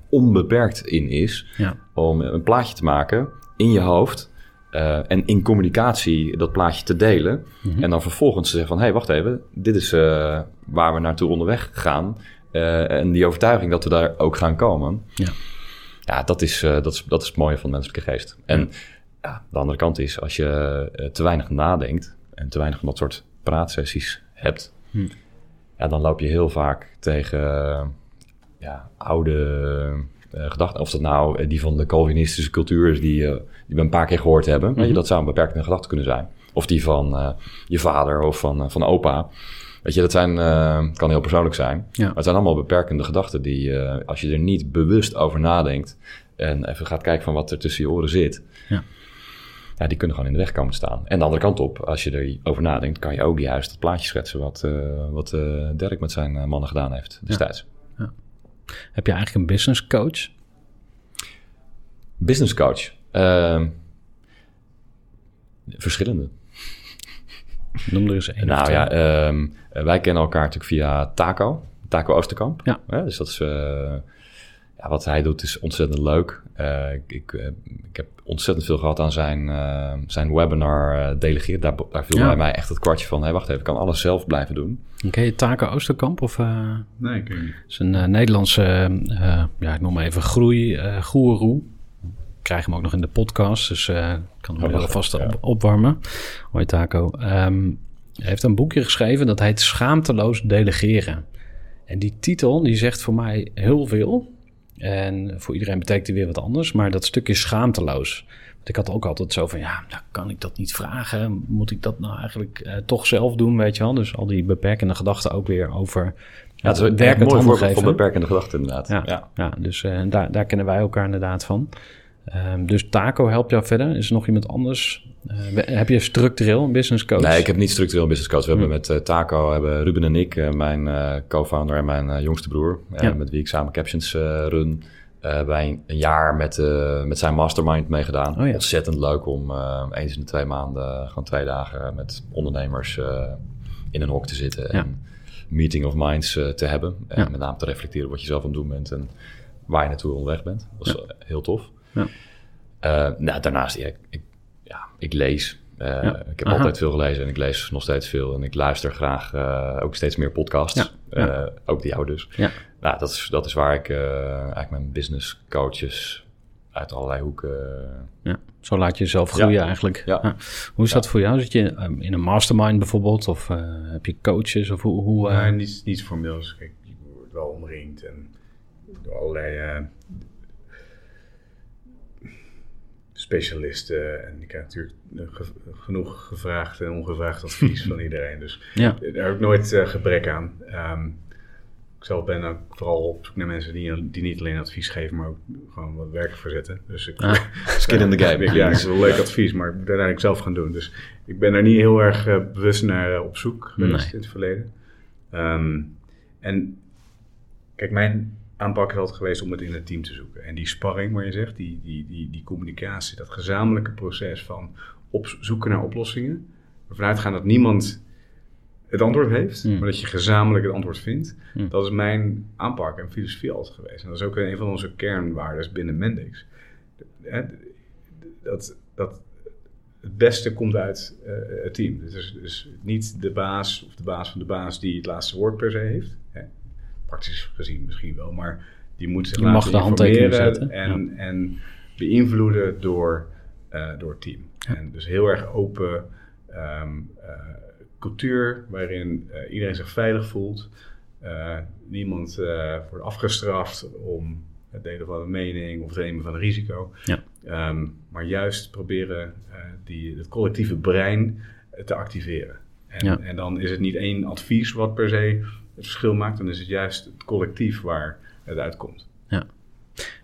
onbeperkt in is. Ja. Om een plaatje te maken in je hoofd uh, en in communicatie dat plaatje te delen. Mhm. En dan vervolgens te zeggen van... hé, hey, wacht even, dit is uh, waar we naartoe onderweg gaan. Uh, en die overtuiging dat we daar ook gaan komen. Ja, ja dat, is, dat, is, dat is het mooie van de menselijke geest. En ja, de andere kant is, als je te weinig nadenkt... en te weinig van dat soort praatsessies hebt... Hm. Ja, dan loop je heel vaak tegen ja, oude gedachten. Of dat nou die van de Calvinistische cultuur is, die, uh, die we een paar keer gehoord hebben. Weet je, mhm. dat zou een beperkende gedachte kunnen zijn. Of die van uh, je vader of van, van opa. Weet je, dat zijn, kan heel persoonlijk zijn. Ja. Maar het zijn allemaal beperkende gedachten die, als je er niet bewust over nadenkt en even gaat kijken van wat er tussen je oren zit, ja. Ja, die kunnen gewoon in de weg komen staan. En de andere kant op, als je erover nadenkt, kan je ook juist het plaatje schetsen wat, wat Dirk met zijn mannen gedaan heeft destijds. Heb je eigenlijk een business coach? Business coach? Uh, verschillende. Noem er eens één. Nou ja, uh, wij kennen elkaar natuurlijk via Taco. Taco Oosterkamp. Ja. ja dus dat is... Uh, ja, wat hij doet is ontzettend leuk. Uh, ik, ik, uh, ik, heb ontzettend veel gehad aan zijn, uh, zijn webinar delegeren. Daar, daar viel bij mij echt het kwartje van... Hey, wacht even, ik kan alles zelf blijven doen. Ken je Taco Oosterkamp? Of, nee, ik niet. Het is een Nederlandse, ja, ik noem maar even groei, goeroe. krijg hem ook nog in de podcast, dus ik kan hem oh, vast ja. op, opwarmen. Hoi Taco. Um, hij heeft een boekje geschreven dat heet Schaamteloos Delegeren. En die titel die zegt voor mij heel veel... En voor iedereen betekent die weer wat anders. Maar dat stukje schaamteloos. Want ik had ook altijd zo van, ja, nou, kan ik dat niet vragen? Moet ik dat nou eigenlijk uh, toch zelf doen, weet je wel? Dus al die beperkende gedachten ook weer over... Ja, het is een werk mooi voorbeeld van beperkende gedachten inderdaad. Ja, ja. ja dus uh, daar, daar kennen wij elkaar inderdaad van. Um, dus Taco helpt jou verder. Is er nog iemand anders? Uh, heb je structureel een business coach? Nee, ik heb niet structureel een business coach. We hebben met uh, Taco, hebben Ruben en ik, uh, mijn co-founder en mijn jongste broer, ja. met wie ik samen Captions run, bij een jaar met, met zijn mastermind meegedaan. Oh, ja. Ontzettend leuk om eens in de twee maanden, gewoon twee dagen met ondernemers in een hok te zitten ja. en meeting of minds te hebben. En met name te reflecteren wat je zelf aan het doen bent en waar je naartoe onderweg bent. Dat is heel tof. Ja. Nou, daarnaast, ik, ja, ik lees. Uh, ja. Ik heb Aha. altijd veel gelezen en ik lees nog steeds veel. En ik luister graag uh, ook steeds meer podcasts. Ja. ook die oude dus. Ja. Nou, dat is, dat is waar ik eigenlijk mijn business coaches uit allerlei hoeken... Ja, zo laat je jezelf groeien eigenlijk. Ja. Hoe is dat voor jou? Zit je um, in een mastermind bijvoorbeeld? Of heb je coaches? Of hoe, hoe, nee, niet, niet formeel. Dus kijk, je wordt wel omringd en door allerlei specialisten. En ik krijg natuurlijk genoeg gevraagd en ongevraagd advies van iedereen. Dus ja. daar heb ik nooit uh, gebrek aan. Um, ik zelf ben ook vooral op zoek naar mensen die, die niet alleen advies geven, maar ook gewoon wat werk verzetten. Dus ik, ah, skin in the game. ja, ik is wel leuk advies, maar ik moet uiteindelijk zelf gaan doen. Dus ik ben daar niet heel erg uh, bewust naar uh, op zoek geweest nee. in het verleden. Um, en kijk, mijn aanpak altijd geweest om het in het team te zoeken. En die sparring, waar je zegt, die, die, die, die communicatie, dat gezamenlijke proces van op zoeken naar oplossingen. Ervan uitgaan dat niemand het antwoord heeft, mm. maar dat je gezamenlijk het antwoord vindt. Mm. Dat is mijn aanpak en filosofie altijd geweest. En dat is ook een van onze kernwaarden binnen Mendix. Dat, dat het beste komt uit uh, het team. Dus, dus niet de baas of de baas van de baas die het laatste woord per se heeft praktisch gezien misschien wel, maar die moet zich je laten mag de zetten. En, en beïnvloeden door, uh, door het team. En dus heel erg open um, uh, cultuur waarin uh, iedereen zich veilig voelt. niemand wordt afgestraft om het delen van een mening of het nemen van een risico. Ja. Um, maar juist proberen die, het collectieve brein te activeren. En, en dan is het niet één advies wat per se het verschil maakt, dan is het juist het collectief waar het uitkomt. Ja.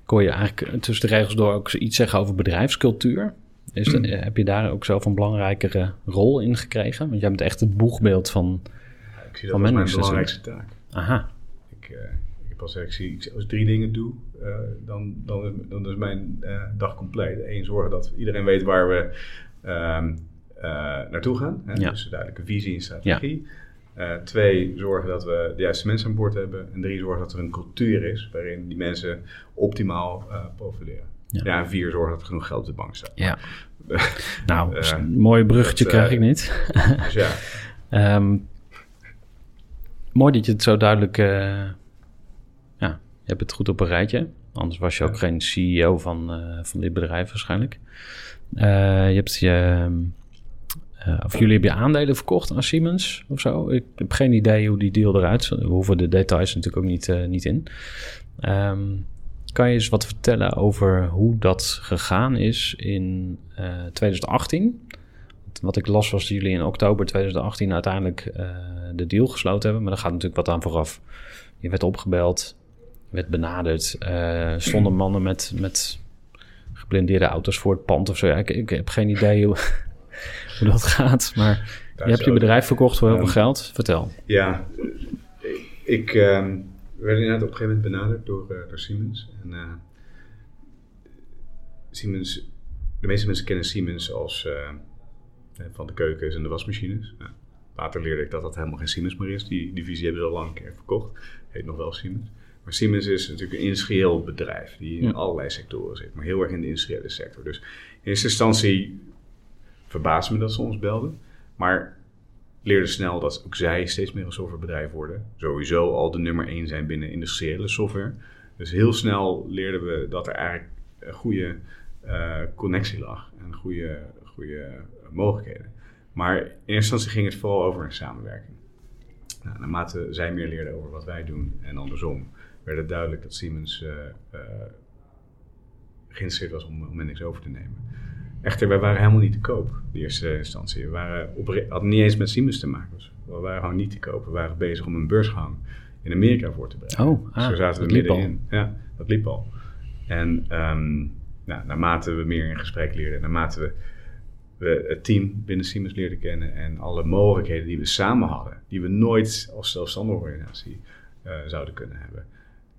Kon je eigenlijk tussen de regels door ook iets zeggen over bedrijfscultuur? Is de, mm. heb je daar ook zelf een belangrijkere rol in gekregen? Want jij bent echt het boegbeeld van Ik zie dat als mijn belangrijkste taak. Aha. Ik, uh, ik al ik zie, als ik drie dingen doe, uh, dan, dan, dan is mijn uh, dag compleet. Eén, zorgen dat iedereen weet waar we ehm, naartoe gaan. Hè? Ja. Dus een duidelijke visie en strategie. Ja. Uh, twee, zorgen dat we de juiste mensen aan boord hebben. En drie, zorgen dat er een cultuur is waarin die mensen optimaal uh, profileren. Ja. ja. en vier, zorgen dat er genoeg geld op de bank staat. Ja. nou, uh, een mooi bruggetje dat, krijg ik niet. dus ja. um, mooi dat je het zo duidelijk... ja, je hebt het goed op een rijtje. Anders was je ook geen CEO van, van dit bedrijf waarschijnlijk. je hebt je uh, of jullie hebben aandelen verkocht aan Siemens of zo. Ik heb geen idee hoe die deal eruit ziet. We hoeven de details natuurlijk ook niet, uh, niet in. Um, kan je eens wat vertellen over hoe dat gegaan is in uh, eh, 2018? Wat ik las was dat jullie in oktober 2018 uiteindelijk de deal gesloten hebben. Maar daar gaat natuurlijk wat aan vooraf. Je werd opgebeld, werd benaderd. stonden mannen met, met geblindeerde auto's voor het pand of zo. Ik, ik heb geen idee hoe, hoe dat gaat. Maar je hebt je bedrijf verkocht voor heel veel geld. Vertel. Ja, ik uh, werd inderdaad op een gegeven moment benaderd door, uh, door Siemens. En, uh, Siemens, de meeste mensen kennen Siemens als uh, van de keukens en de wasmachines. Nou, later leerde ik dat dat helemaal geen Siemens meer is. Die divisie hebben we al lang een keer verkocht. Heet nog wel Siemens. Maar Siemens is natuurlijk een industrieel bedrijf die in allerlei sectoren zit, maar heel erg in de industriële sector. Dus in eerste instantie verbaasde me dat ze ons belden. Maar leerde snel dat ook zij steeds meer een softwarebedrijf worden. Sowieso al de nummer één zijn binnen industriële software. Dus heel snel leerden we dat er eigenlijk een goede uh, connectie lag en goede, goede mogelijkheden. Maar in eerste instantie ging het vooral over een samenwerking. Nou, naarmate zij meer leerden over wat wij doen en andersom, werd het duidelijk dat Siemens uh, uh, geïnteresseerd was om, om niks over te nemen. Echter, wij waren helemaal niet te koop, in eerste instantie. We waren op, hadden niet eens met Siemens te maken. Dus we waren gewoon niet te koop. We waren bezig om een beursgang in Amerika voor te bereiden. Oh, ah, dus zaten we middenin. Ja, dat liep al. En um, nou, naarmate we meer in gesprek leerden, naarmate we, we het team binnen Siemens leerden kennen en alle mogelijkheden die we samen hadden, die we nooit als zelfstandige organisatie uh, zouden kunnen hebben,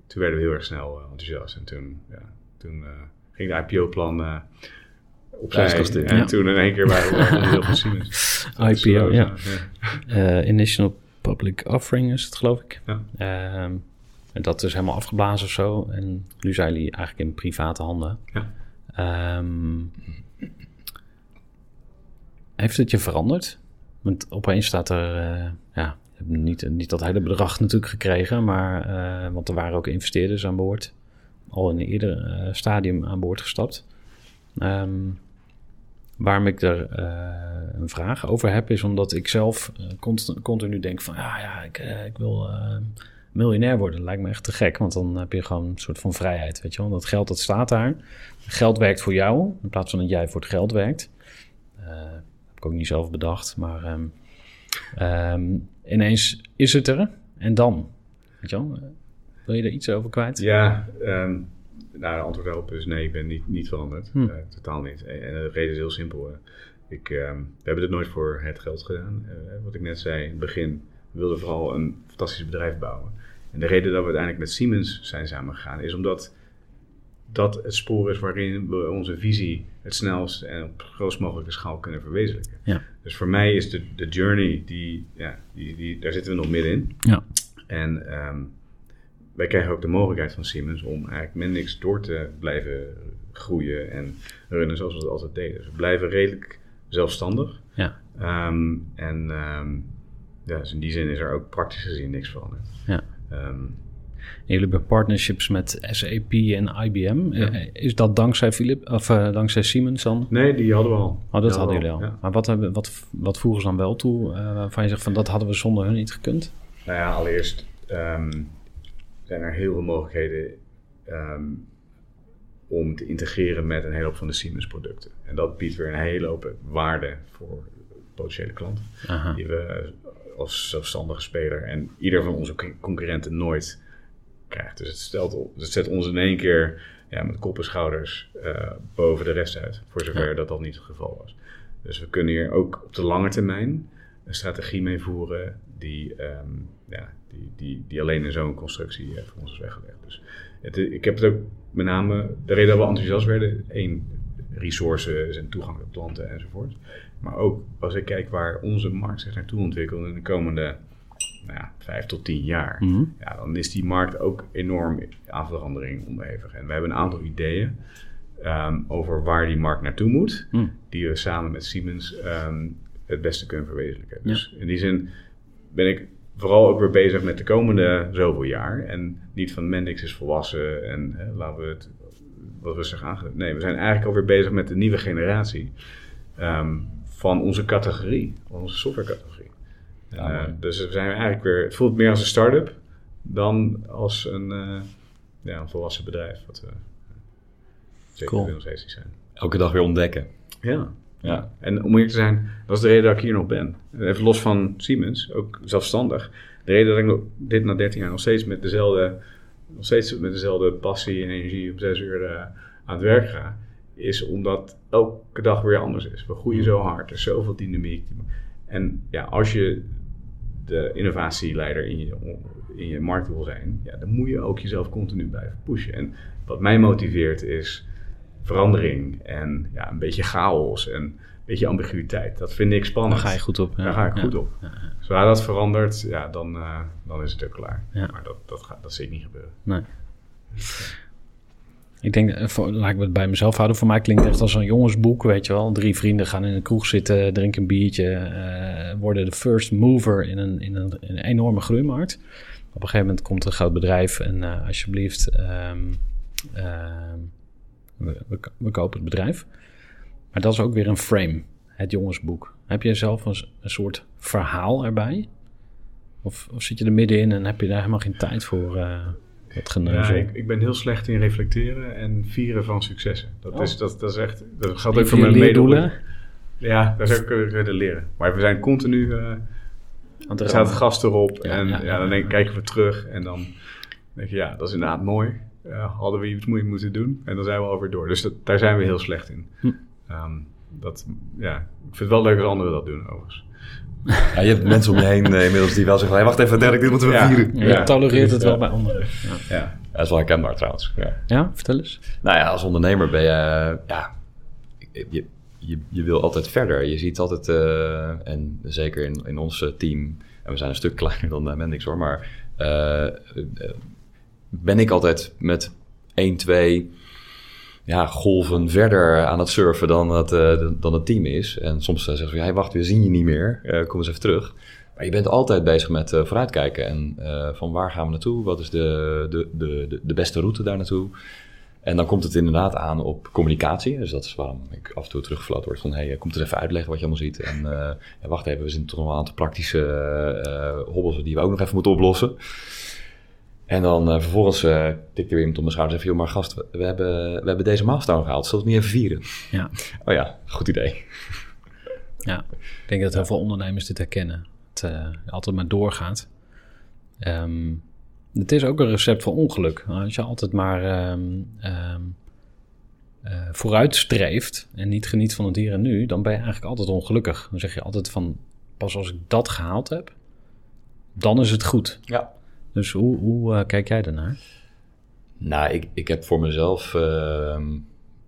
toen werden we heel erg snel uh, enthousiast. En toen, ja, toen uh, ging de IPO-plan opzij. En ja. toen in één keer waren we van Siemens. IPO, ja. ja. Initial Public Offering is het, geloof ik. Ja. Ehm, en dat is helemaal afgeblazen of zo. En nu zijn jullie eigenlijk in private handen. Ja. Um, heeft het je veranderd? Want opeens staat er, uh, ja, niet, niet dat hele bedrag natuurlijk gekregen, maar, uh, want er waren ook investeerders aan boord. Al in een eerder uh, stadium aan boord gestapt. Um, waarom ik er een vraag over heb, is omdat ik zelf continu denk van, ja, ja, ik, ik wil miljonair worden lijkt me echt te gek. Want dan heb je gewoon een soort van vrijheid, weet je wel. Dat geld, dat staat daar. Geld werkt voor jou, in plaats van dat jij voor het geld werkt. Heb ik ook niet zelf bedacht, maar um, um, ineens is het er. En dan, weet je wel. Wil je er iets over kwijt? Ja, um, nou, de antwoord daarop is nee, ik ben niet, niet veranderd. Hm. Uh, totaal niet. En de reden is heel simpel. Ik, we hebben het nooit voor het geld gedaan. Uh, wat ik net zei in het begin, we wilden vooral een fantastisch bedrijf bouwen. En de reden dat we uiteindelijk met Siemens zijn samengegaan is omdat dat het spoor is waarin we onze visie het snelst en op grootst mogelijke schaal kunnen verwezenlijken. Ja. Dus voor mij is de, de journey, die, ja, die, die, daar zitten we nog middenin. Ja. En um, wij krijgen ook de mogelijkheid van Siemens om eigenlijk Mendix door te blijven groeien en runnen zoals we het altijd deden. Dus we blijven redelijk zelfstandig. Ja. Um, en um, ja, dus in die zin is er ook praktisch gezien niks veranderd. Ja. Um, jullie hebben partnerships met SAP en IBM. Eh, is dat dankzij, Philip, of, uh, dankzij Siemens dan? Nee, die hadden we al. Oh, dat hadden jullie al. Ja. Maar wat, hebben, wat, wat voegen ze dan wel toe uh, waarvan je zegt van dat hadden we zonder hun niet gekund? Nou ja, allereerst um, zijn er heel veel mogelijkheden um, om te integreren met een hele hoop van de Siemens producten. En dat biedt weer een hele hoop waarde voor potentiële klanten. Aha. Die we als zelfstandige speler en ieder van onze concurrenten nooit krijgt. Dus het, stelt, het zet ons in één keer ja, met kop en schouders uh, boven de rest uit, voor zover dat dat niet het geval was. Dus we kunnen hier ook op de lange termijn een strategie mee voeren die, um, ja, die, die, die alleen in zo'n constructie uh, voor ons is weggelegd. Dus het, ik heb het ook met name, de reden dat we enthousiast werden, één, resources en toegang tot klanten enzovoort. Maar ook als ik kijk waar onze markt zich naartoe ontwikkelt in de komende nou ja, vijf tot tien jaar, mhm. ja, dan is die markt ook enorm aan verandering onderhevig. En we hebben een aantal ideeën um, over waar die markt naartoe moet, mhm. die we samen met Siemens um, het beste kunnen verwezenlijken. Dus in die zin ben ik vooral ook weer bezig met de komende zoveel jaar. En niet van Mendix is volwassen en hè, laten we het wat rustig aan. Nee, we zijn eigenlijk alweer bezig met de nieuwe generatie. Um, van onze categorie, van onze softwarecategorie. Ja, uh, dus we zijn eigenlijk weer, het voelt meer als een start-up dan als een, uh, ja, een volwassen bedrijf. Wat we zeker cool. nog steeds zijn. Elke dag weer ontdekken. Ja. Ja. En om eerlijk te zijn, dat is de reden dat ik hier nog ben. Even los van Siemens, ook zelfstandig. De reden dat ik nog, dit na 13 jaar nog steeds met dezelfde, nog steeds met dezelfde passie en energie om zes uur uh, aan het werk ga, is omdat elke dag weer anders is. We groeien zo hard, er is zoveel dynamiek. En ja, als je de innovatieleider in je, in je markt wil zijn, ja, dan moet je ook jezelf continu blijven pushen. En wat mij motiveert is verandering en ja, een beetje chaos en een beetje ambiguïteit. Dat vind ik spannend. Daar ga je goed op. Ja. Daar ga ik goed op. Ja, Zodra dat verandert, ja, dan, uh, dan is het ook klaar. Maar dat, dat, gaat, dat ik niet gebeuren. Nee. Ik denk, eh, voor, laat ik het bij mezelf houden. Voor mij klinkt het echt als een jongensboek, weet je wel. Drie vrienden gaan in een kroeg zitten, drinken een biertje, uh, worden de first mover in een, in, een, in een enorme groeimarkt. Op een gegeven moment komt er een groot bedrijf en uh, alsjeblieft, um, we, we, we, kopen het bedrijf. Maar dat is ook weer een frame, het jongensboek. Heb je zelf een, een soort verhaal erbij? Of, of zit je er middenin en heb je daar helemaal geen tijd voor? Uh, dat geneuzel? Ja, ik, ik, ben heel slecht in reflecteren en vieren van successen. Dat, Oh. is, dat, dat is echt... Dat geldt ook voor mijn mededoelen. Ja, daar zou ik willen leren. Maar we zijn continu... aan het er staat gast erop Ja, en ja. dan denk, kijken we terug en dan denk je, ja, dat is inderdaad mooi. Eh, hadden we iets moeilijk moeten doen en dan zijn we alweer door. Dus dat, daar zijn we heel slecht in. Hm. Ehm, dat, ja, ik vind het wel leuk als anderen dat doen, overigens. Ja, je hebt mensen om je heen eh, inmiddels die wel zeggen... Hey, wacht even, Dirk, dit moeten we Ja. vieren. Je Ja, tolereert het ja. wel bij anderen. Ja, Ja, Dat is wel herkenbaar trouwens. Ja. ja vertel eens. Nou ja, als ondernemer ben je... Ja, je, je, je wil altijd verder. Je ziet altijd... eh, en zeker in, in ons team... En we zijn een stuk kleiner dan uh, Mendix hoor. Maar ben ik altijd met 1, 2 ja, golven verder aan het surfen dan het, eh, dan het team is. En soms eh, zeggen ze, hey, wacht, we zien je niet meer. Eh, kom eens even terug. Maar je bent altijd bezig met eh, vooruitkijken. En eh, van waar gaan we naartoe? Wat is de, de, de, de, beste route daar naartoe? En dan komt het inderdaad aan op communicatie. Dus dat is waarom ik af en toe teruggefloten word van... hey, kom er even uitleggen wat je allemaal ziet. En eh, ja, wacht even, we zien toch nog een aantal praktische hobbels... die we ook nog even moeten oplossen. En dan uh, vervolgens uh, tikt er weer iemand op mijn schouder en joh, maar gast, we, we, hebben, we hebben deze milestone gehaald. Zullen we het niet even vieren? Ja. Oh ja, goed idee. Ja, ik denk dat heel veel ondernemers dit herkennen. Het uh, altijd maar doorgaat. Um, het is ook een recept voor ongeluk. Als je altijd maar um, um, uh, vooruit streeft en niet geniet van het hier en nu, dan ben je eigenlijk altijd ongelukkig. Dan zeg je altijd van, pas als ik dat gehaald heb, dan is het goed. Ja. Dus hoe, hoe uh, kijk jij daarnaar? Nou, ik, ik heb voor mezelf, uh,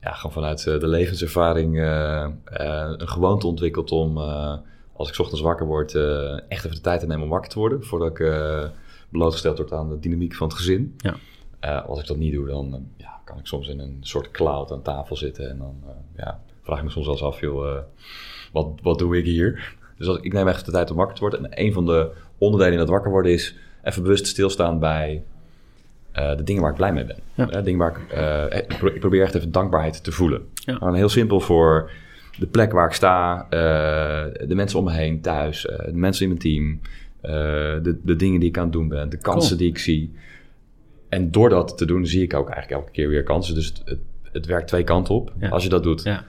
ja, gewoon vanuit uh, de levenservaring, uh, een gewoonte ontwikkeld om, uh, als ik 's ochtends wakker word, echt even de tijd te nemen om wakker te worden. Voordat ik blootgesteld word aan de dynamiek van het gezin. Ja. als ik dat niet doe, dan ja, kan ik soms in een soort cloud aan tafel zitten. En dan ja, vraag ik me soms wel eens af, joh, wat, wat doe ik hier? Dus als, ik neem echt de tijd om wakker te worden. En een van de onderdelen in dat wakker worden is even bewust stilstaan bij uh, de dingen waar ik blij mee ben. Ja. Uh, dingen waar ik, uh, ik, pro ik, probeer echt even dankbaarheid te voelen. Ja. Heel simpel voor de plek waar ik sta, de mensen om me heen, thuis, de mensen in mijn team, de, de, dingen die ik aan het doen ben, de kansen Cool. die ik zie. En door dat te doen, zie ik ook eigenlijk elke keer weer kansen. Dus het, het, het werkt twee kanten op. Ja. Als je dat doet, Ja.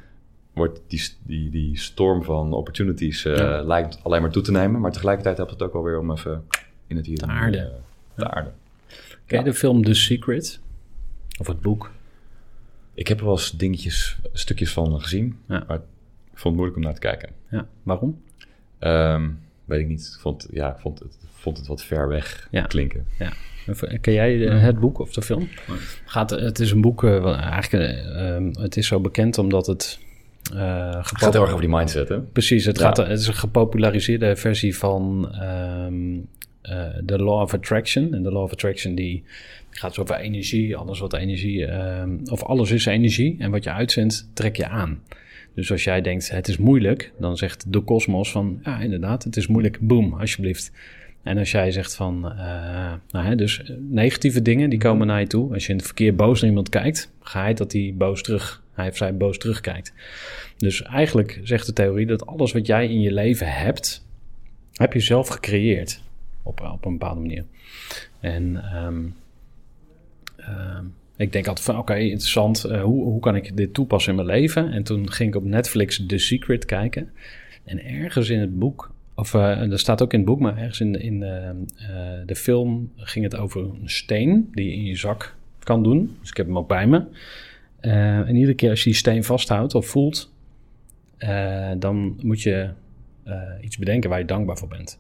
wordt die, die, die storm van opportunities lijkt alleen maar toe te nemen. Maar tegelijkertijd helpt het ook alweer om even in het hier en nu, aarden. eh, te aarden. Ken je de film The Secret? Of het boek? Ik heb er wel eens dingetjes, stukjes van gezien, maar ik vond het moeilijk om naar te kijken. Ja, waarom? Ehm, weet ik niet. Ik vond, ja, vond, het, vond het wat ver weg Ja. klinken. Ja. Ken jij eh, het boek of de film? Gaat, het is een boek, eh, eigenlijk, eh, ehm, het is zo bekend omdat het... Het gaat heel erg over die mindset, hè? Precies, het, Ja. gaat, het is een gepopulariseerde versie van ehm, eh, de Law of Attraction. En de Law of Attraction die, gaat over energie, alles wat energie, ehm, of alles is energie. En wat je uitzendt, trek je aan. Dus als jij denkt, het is moeilijk, dan zegt de kosmos van, ja inderdaad, het is moeilijk, boom, alsjeblieft. En als jij zegt van, eh, nou hè, dus eh, negatieve dingen, die komen naar je toe. Als je in het verkeer boos naar iemand kijkt, ga hij dat hij boos terug, hij of zij boos terugkijkt. Dus eigenlijk zegt de theorie dat alles wat jij in je leven hebt, heb je zelf gecreëerd. Op, op een bepaalde manier. En ehm, ehm, ik denk altijd van, oké, interessant. eh, hoe, hoe kan ik dit toepassen in mijn leven? En toen ging ik op Netflix The Secret kijken. En ergens in het boek, of uh, er staat ook in het boek, maar ergens in, in de film ging het over een steen die je in je zak kan doen. Dus ik heb hem ook bij me. En iedere keer als je die steen vasthoudt of voelt, dan moet je iets bedenken waar je dankbaar voor bent.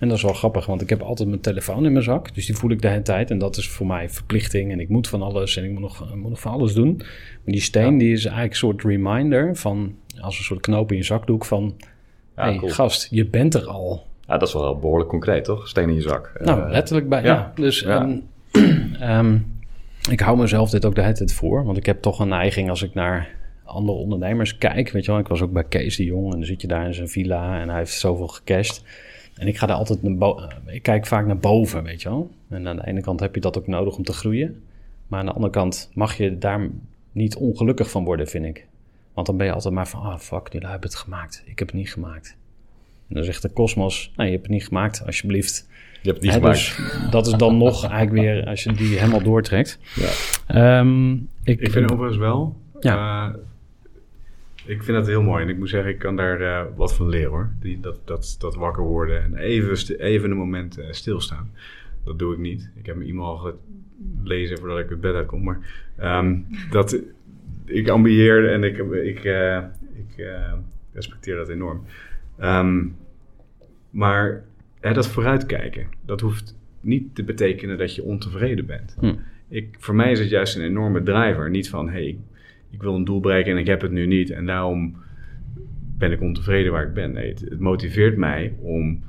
En dat is wel grappig, want ik heb altijd mijn telefoon in mijn zak. Dus die voel ik de hele tijd. En dat is voor mij verplichting. En ik moet van alles en ik moet nog, moet nog van alles doen. Maar die steen, ja. die is eigenlijk een soort reminder van... als een soort knoop in je zakdoek van... Ja, hey, cool. gast, je bent er al. Ja, dat is wel behoorlijk concreet, toch? Steen in je zak. Nou, uh, letterlijk bij, ja. ja. Dus. Um, um, ik hou mezelf dit ook de hele tijd voor. Want ik heb toch een neiging als ik naar andere ondernemers kijk. Weet je wel, ik was ook bij Kees de Jong en dan zit je daar in zijn villa en hij heeft zoveel gecashed. En ik ga daar altijd naar boven. Ik kijk vaak naar boven, weet je wel. En aan de ene kant heb je dat ook nodig om te groeien. Maar aan de andere kant mag je daar niet ongelukkig van worden, vind ik. Want dan ben je altijd maar van, ah fuck, die lui hebben het gemaakt. Ik heb het niet gemaakt. En dan zegt de kosmos, nee, je hebt het niet gemaakt, alsjeblieft. Je hebt het niet gemaakt. Dus dat is dan nog eigenlijk weer, als je die helemaal doortrekt. Ja. Um, ik, ik vind overigens wel... Ja. Uh, ik vind dat heel mooi. En ik moet zeggen, ik kan daar uh, wat van leren hoor. Die, dat, dat, dat wakker worden en even, even een moment uh, stilstaan. Dat doe ik niet. Ik heb mijn e-mail gelezen voordat ik het bed uitkom. Maar um, dat, ik ambieer en ik, ik, uh, ik respecteer dat enorm. Um, maar hè, dat vooruitkijken, dat hoeft niet te betekenen dat je ontevreden bent. Hm. Ik, voor mij is het juist een enorme driver. Niet van, hé, hey, ik wil een doel bereiken en ik heb het nu niet en daarom ben ik ontevreden waar ik ben. Nee, het, het motiveert mij om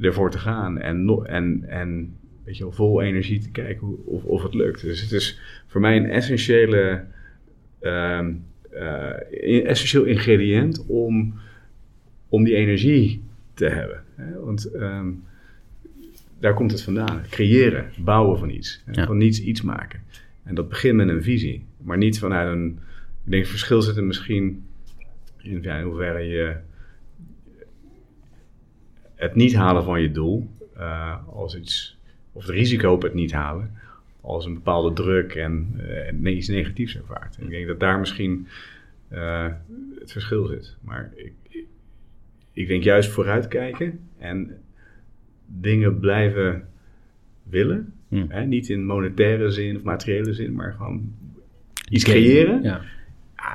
ervoor te gaan en, en, en weet je wel, vol energie te kijken of, of het lukt. Dus het is voor mij een essentiële, uh, uh, essentieel ingrediënt om, om die energie te hebben. Hè? Want ehm, daar komt het vandaan. Creëren, bouwen van iets. Van niets iets maken. En dat begint met een visie. Maar niet vanuit een... Ik denk, het verschil zit er misschien in, ja, in hoeverre je het niet halen van je doel uh, als iets, of het risico op het niet halen, als een bepaalde druk en, uh, iets negatiefs ervaart. Ik denk dat daar misschien uh, het verschil zit. Maar ik, ik denk juist vooruitkijken en dingen blijven willen. Hè? Niet in monetaire zin of materiële zin, maar gewoon iets creëren. Ja.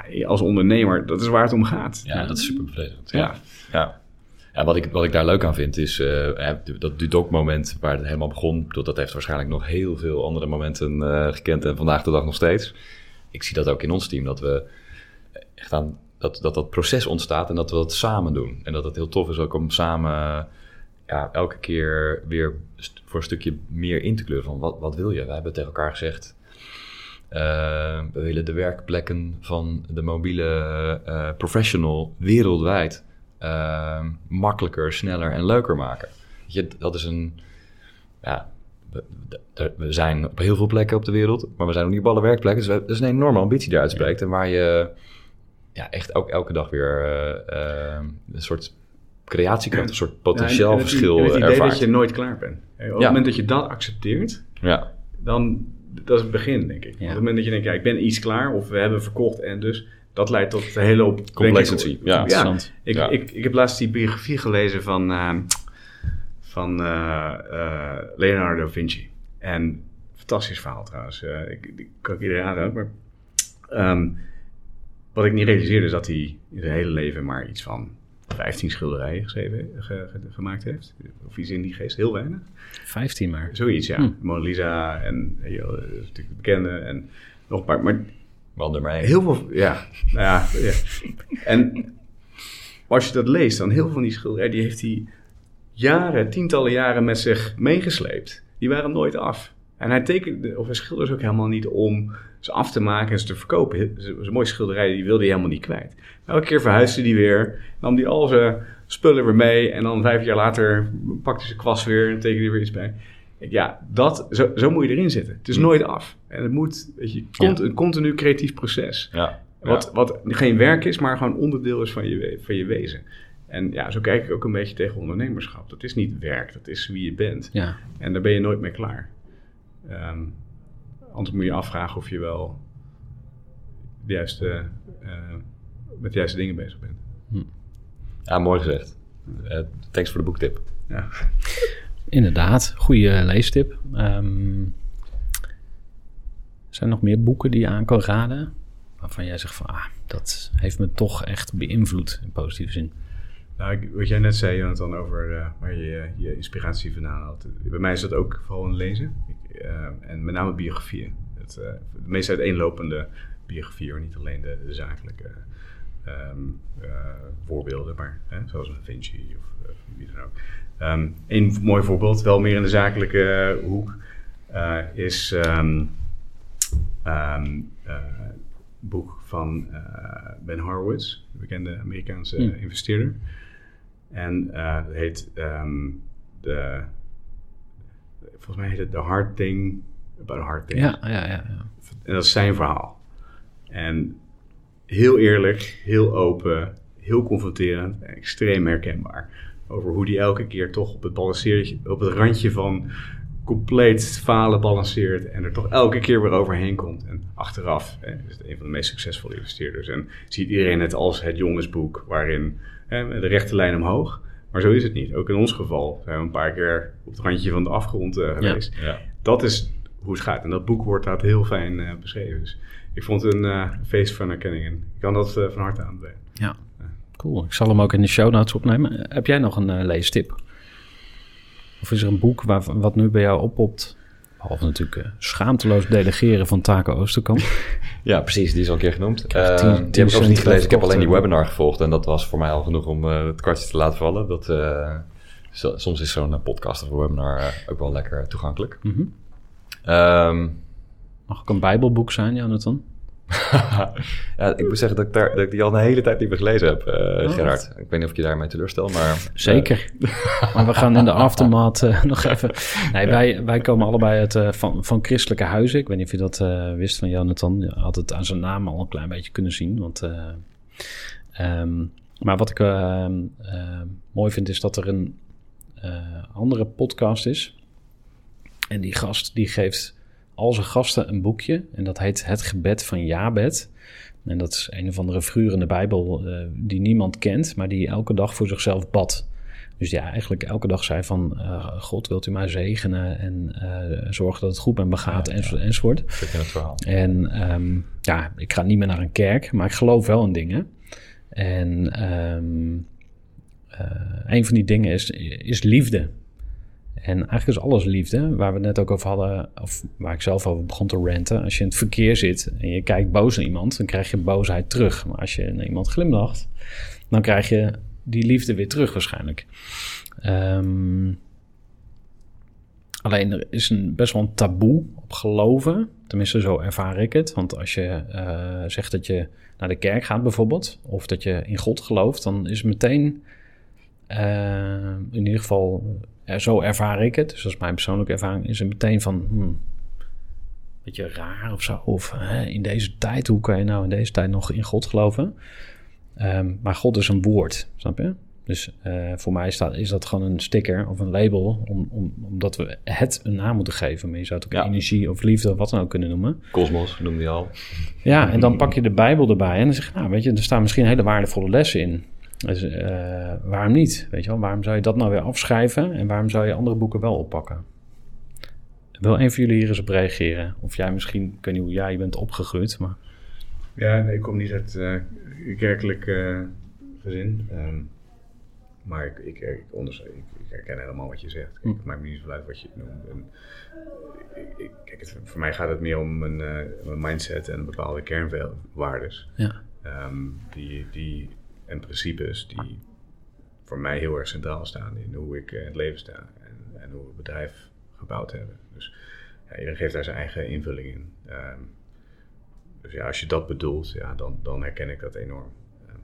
ja. als ondernemer, dat is waar het om gaat. Ja, dat is super bevredigend. Ja. ja. ja. wat, ik, wat ik daar leuk aan vind is uh, dat Dudok-moment waar het helemaal begon. Dat heeft waarschijnlijk nog heel veel andere momenten uh, gekend en vandaag de dag nog steeds. Ik zie dat ook in ons team, dat we echt aan dat, dat dat proces ontstaat en dat we dat samen doen. En dat het heel tof is ook om samen ja, elke keer weer voor een stukje meer in te kleuren van wat, wat wil je? We hebben tegen elkaar gezegd, uh, we willen de werkplekken van de mobiele uh, professional wereldwijd uh, makkelijker, sneller en leuker maken. Je, dat is een, ja, we, we, zijn op heel veel plekken op de wereld, maar we zijn ook niet op alle werkplekken. Dus dat is een enorme ambitie die uitspreekt en waar je ja, echt ook elke dag weer een soort creatiekracht, een soort potentiaalverschil ja, het, het idee dat je nooit klaar bent. Op het moment dat je dat accepteert, ja. dan dat is het begin, denk ik. Op het moment dat je denkt, ja, ik ben iets klaar of we hebben verkocht en dus dat leidt tot een hele hoop complexity. Ja, ja, ik. Ik, ik, heb laatst die biografie gelezen van, uh, van uh, uh, Leonardo da Vinci. En fantastisch verhaal trouwens. ik, ik kan ik iedereen aanraden, maar um, wat ik niet realiseerde is dat hij in zijn hele leven maar iets van 15 schilderijen geschreven, gemaakt heeft. Of iets in die geest, heel weinig. 15 maar. Zoiets, ja. Hm. Mona Lisa en dat is natuurlijk bekende en nog een paar. Maar Wander maar heel veel, ja. Nou ja, ja. En als je dat leest, dan heel veel van die schilderijen, die heeft hij jaren, tientallen jaren met zich meegesleept. Die waren nooit af. En hij tekende, of hij schilderde ook helemaal niet om ze af te maken en ze te verkopen. Zo'n mooie schilderij, die wilde hij helemaal niet kwijt. Elke keer verhuisde hij weer, nam hij al zijn spullen weer mee en dan vijf jaar later pakte hij zijn kwast weer en tekende hij weer iets bij. Ja, dat, zo, zo moet je erin zitten. Het is hm. nooit af. En het moet, weet je, een continu creatief proces. Ja. Wat, wat geen werk is, maar gewoon onderdeel is van je, van je wezen. En ja, zo kijk ik ook een beetje tegen ondernemerschap. Dat is niet werk, dat is wie je bent. Ja. En daar ben je nooit mee klaar. Um, anders moet je afvragen of je wel de juiste, uh, met de juiste dingen bezig bent. Hm. Ja, mooi gezegd. Uh, thanks voor de boektip. Ja. Inderdaad, goede leestip. Um, zijn er nog meer boeken die je aan kan raden? Waarvan jij zegt van, ah, dat heeft me toch echt beïnvloed in positieve zin. Nou, wat jij net zei, Jonathan, over uh, waar je je inspiratie vandaan had. Bij mij is dat ook vooral een lezen. Ik, en met name biografieën. Het, uh, de meest uiteenlopende biografieën, niet alleen de, de zakelijke um, voorbeelden, maar zoals een Vinci of wie dan ook. Um, een mooi voorbeeld, wel meer in de zakelijke hoek, is um, boek van Ben Horowitz, de bekende Amerikaanse hmm. investeerder. En uh, dat heet um, de, volgens mij heet het The Hard Thing About Hard Things. Ja, ja, ja, ja. En dat is zijn verhaal. En heel eerlijk, heel open, heel confronterend en extreem herkenbaar. over hoe die elke keer toch op het, op het randje van compleet falen balanceert en er toch elke keer weer overheen komt. En achteraf hè, is het een van de meest succesvolle investeerders. En ziet iedereen het als het jongensboek waarin hè, de rechte lijn omhoog. Maar zo is het niet. Ook in ons geval zijn we een paar keer op het randje van de afgrond uh, geweest. Ja, Dat is hoe het gaat. En dat boek wordt daar heel fijn uh, beschreven. Dus ik vond het een uh, feest van herkenning. En ik kan dat van harte aanbevelen. Ja, cool. Ik zal hem ook in de show notes opnemen. Heb jij nog een leestip? Of is er een boek waar, wat nu bij jou oppopt? Behalve natuurlijk uh, schaamteloos delegeren van Taken Oosterkamp. ja, precies. Die is al een keer genoemd. Uh, die heb ik ook niet gelezen. Ik heb alleen die eh. webinar gevolgd. En dat was voor mij al genoeg om uh, het kwartje te laten vallen. Dat, so, soms is zo'n podcast of webinar ook wel lekker toegankelijk. Mm -hmm. um, Mag ook een bijbelboek zijn, Jonathan? ja, ik moet zeggen dat ik, daar, dat ik die al een hele tijd niet meer gelezen heb, uh, Gerard. Ik weet niet of ik je daarmee teleurstel, maar... Zeker. maar we gaan in de aftermath uh, nog even... Nee, wij, wij komen allebei uit, van, van christelijke huizen. Ik weet niet of je dat wist van Jonathan. Je had het aan zijn naam al een klein beetje kunnen zien. Want, um, maar wat ik ehm, mooi vind is dat er een andere podcast is. En die gast die geeft al zijn gasten een boekje. En dat heet Het Gebed van Jabed. En dat is een of andere figuur in de Bijbel uh, die niemand kent, maar die elke dag voor zichzelf bad. Dus ja, eigenlijk elke dag zei van... Uh, God, wilt u mij zegenen en uh, zorgen dat het goed met me gaat ja, enzo, ja. enzovoort. het verhaal. En um, ja, ik ga niet meer naar een kerk, maar ik geloof wel in dingen. En um, een van die dingen is, is liefde. En eigenlijk is alles liefde, waar we net ook over hadden, of waar ik zelf over begon te ranten. Als je in het verkeer zit en je kijkt boos naar iemand, dan krijg je boosheid terug. Maar als je naar iemand glimlacht, dan krijg je die liefde weer terug waarschijnlijk. Um, alleen er is een, best wel een taboe op geloven. Tenminste, zo ervaar ik het. Want als je uh, zegt dat je naar de kerk gaat bijvoorbeeld, of dat je in God gelooft, dan is meteen uh, in ieder geval zo ervaar ik het. Dus dat is mijn persoonlijke ervaring. Is het meteen van, hmm, beetje raar of zo. Of hè, in deze tijd, hoe kan je nou in deze tijd nog in God geloven? Um, maar God is een woord, snap je? Dus uh, voor mij staat, is dat gewoon een sticker of een label, om, om, omdat we het een naam moeten geven. Maar je zou het ook ja. energie of liefde of wat dan ook kunnen noemen. Kosmos noemde je al. Ja, en dan pak je de Bijbel erbij en dan zeg je, nou weet je, er staan misschien hele waardevolle lessen in. Dus uh, waarom niet? Weet je wel? Waarom zou je dat nou weer afschrijven en waarom zou je andere boeken wel oppakken? Wil een van jullie hier eens op reageren? Of jij misschien, ik weet niet hoe jij bent opgegroeid, maar... Ja, nee, ik kom niet uit uh, kerkelijk uh, gezin. Um, maar ik, ik, ik, ik, ik, herken helemaal wat je zegt. Kijk, hm. Het maakt me niet zo uit wat je noemt. En, ik, kijk, het, voor mij gaat het meer om een, uh, mindset en bepaalde kernwaardes. Ja. Um, die, die en principes die voor mij heel erg centraal staan in hoe ik in het leven sta en, en hoe we het bedrijf gebouwd hebben. Dus ja, iedereen geeft daar zijn eigen invulling in. Um, dus ja, als je dat bedoelt, ja, dan, dan herken ik dat enorm. Um,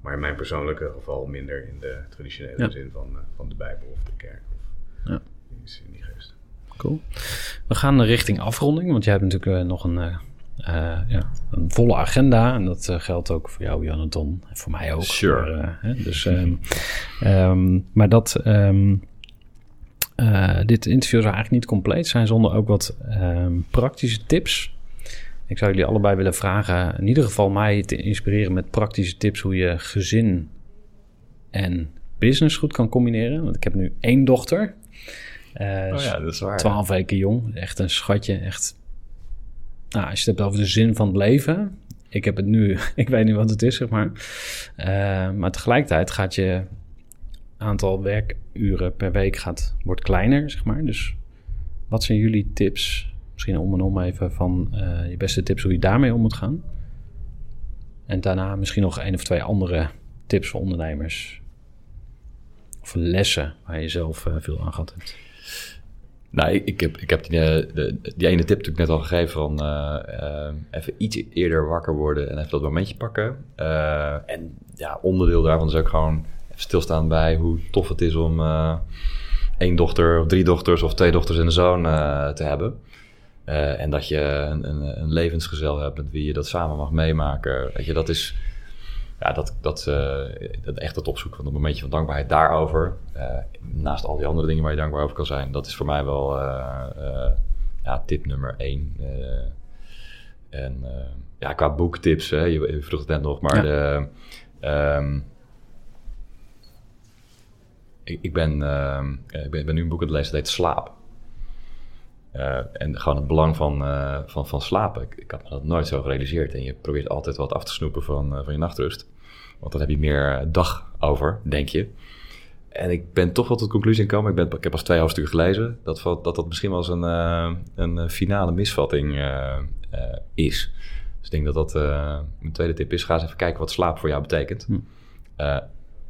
maar in mijn persoonlijke geval minder in de traditionele ja. zin van, uh, van de Bijbel of de kerk. Of ja. in die geest. Cool. We gaan richting afronding, want jij hebt natuurlijk uh, nog een uh, ja, een volle agenda. En dat uh, geldt ook voor jou, Jonathan. En voor mij ook. Sure. Maar, uh, hè, dus, um, um, maar dat... Um, dit interview zou eigenlijk niet compleet zijn zonder ook wat praktische tips. Ik zou jullie allebei willen vragen, in ieder geval mij te inspireren met praktische tips hoe je gezin en business goed kan combineren. Want ik heb nu één dochter. oh ja, dat is waar. Twaalf weken jong. Echt een schatje. Echt nou, als je het hebt over de zin van het leven. Ik heb het nu, ik weet niet wat het is, zeg maar. Uh, maar tegelijkertijd gaat je aantal werkuren per week gaat, wordt kleiner, zeg maar. Dus wat zijn jullie tips? Misschien om en om even van uh, je beste tips hoe je daarmee om moet gaan. En daarna misschien nog één of twee andere tips voor ondernemers. Of lessen waar je zelf uh, veel aan gehad hebt. Nou, ik, heb, ik heb die, eh, de, die ene tip natuurlijk net al gegeven van uh, uh, even iets eerder wakker worden en even dat momentje pakken. En ja, onderdeel daarvan is ook gewoon even stilstaan bij hoe tof het is om één dochter of drie dochters of twee dochters en een zoon te hebben. en dat je een, een, een, levensgezel hebt met wie je dat samen mag meemaken. Weet je, dat is ja, dat, dat, dat echt het opzoeken van een momentje van dankbaarheid daarover, naast al die andere dingen waar je dankbaar over kan zijn, dat is voor mij wel ja, tip nummer één. en ja, qua boektips, hè, je, je vroeg het net nog, maar de, ehm, ik, ik, ben, ehm, ik ben, ben nu een boek aan het lezen dat heet Slaap. Uh, en gewoon het belang van, uh, van, van slapen. Ik, ik, had me dat nooit zo gerealiseerd. En je probeert altijd wat af te snoepen van, uh, van je nachtrust. Want dan heb je meer dag over, denk je. En ik ben toch wel tot de conclusie gekomen. Ik, ben, ik heb pas twee hoofdstukken gelezen. Dat, dat dat misschien wel eens een, een finale misvatting is. Dus ik denk dat dat mijn tweede tip is. Ga eens even kijken wat slaap voor jou betekent. Hm.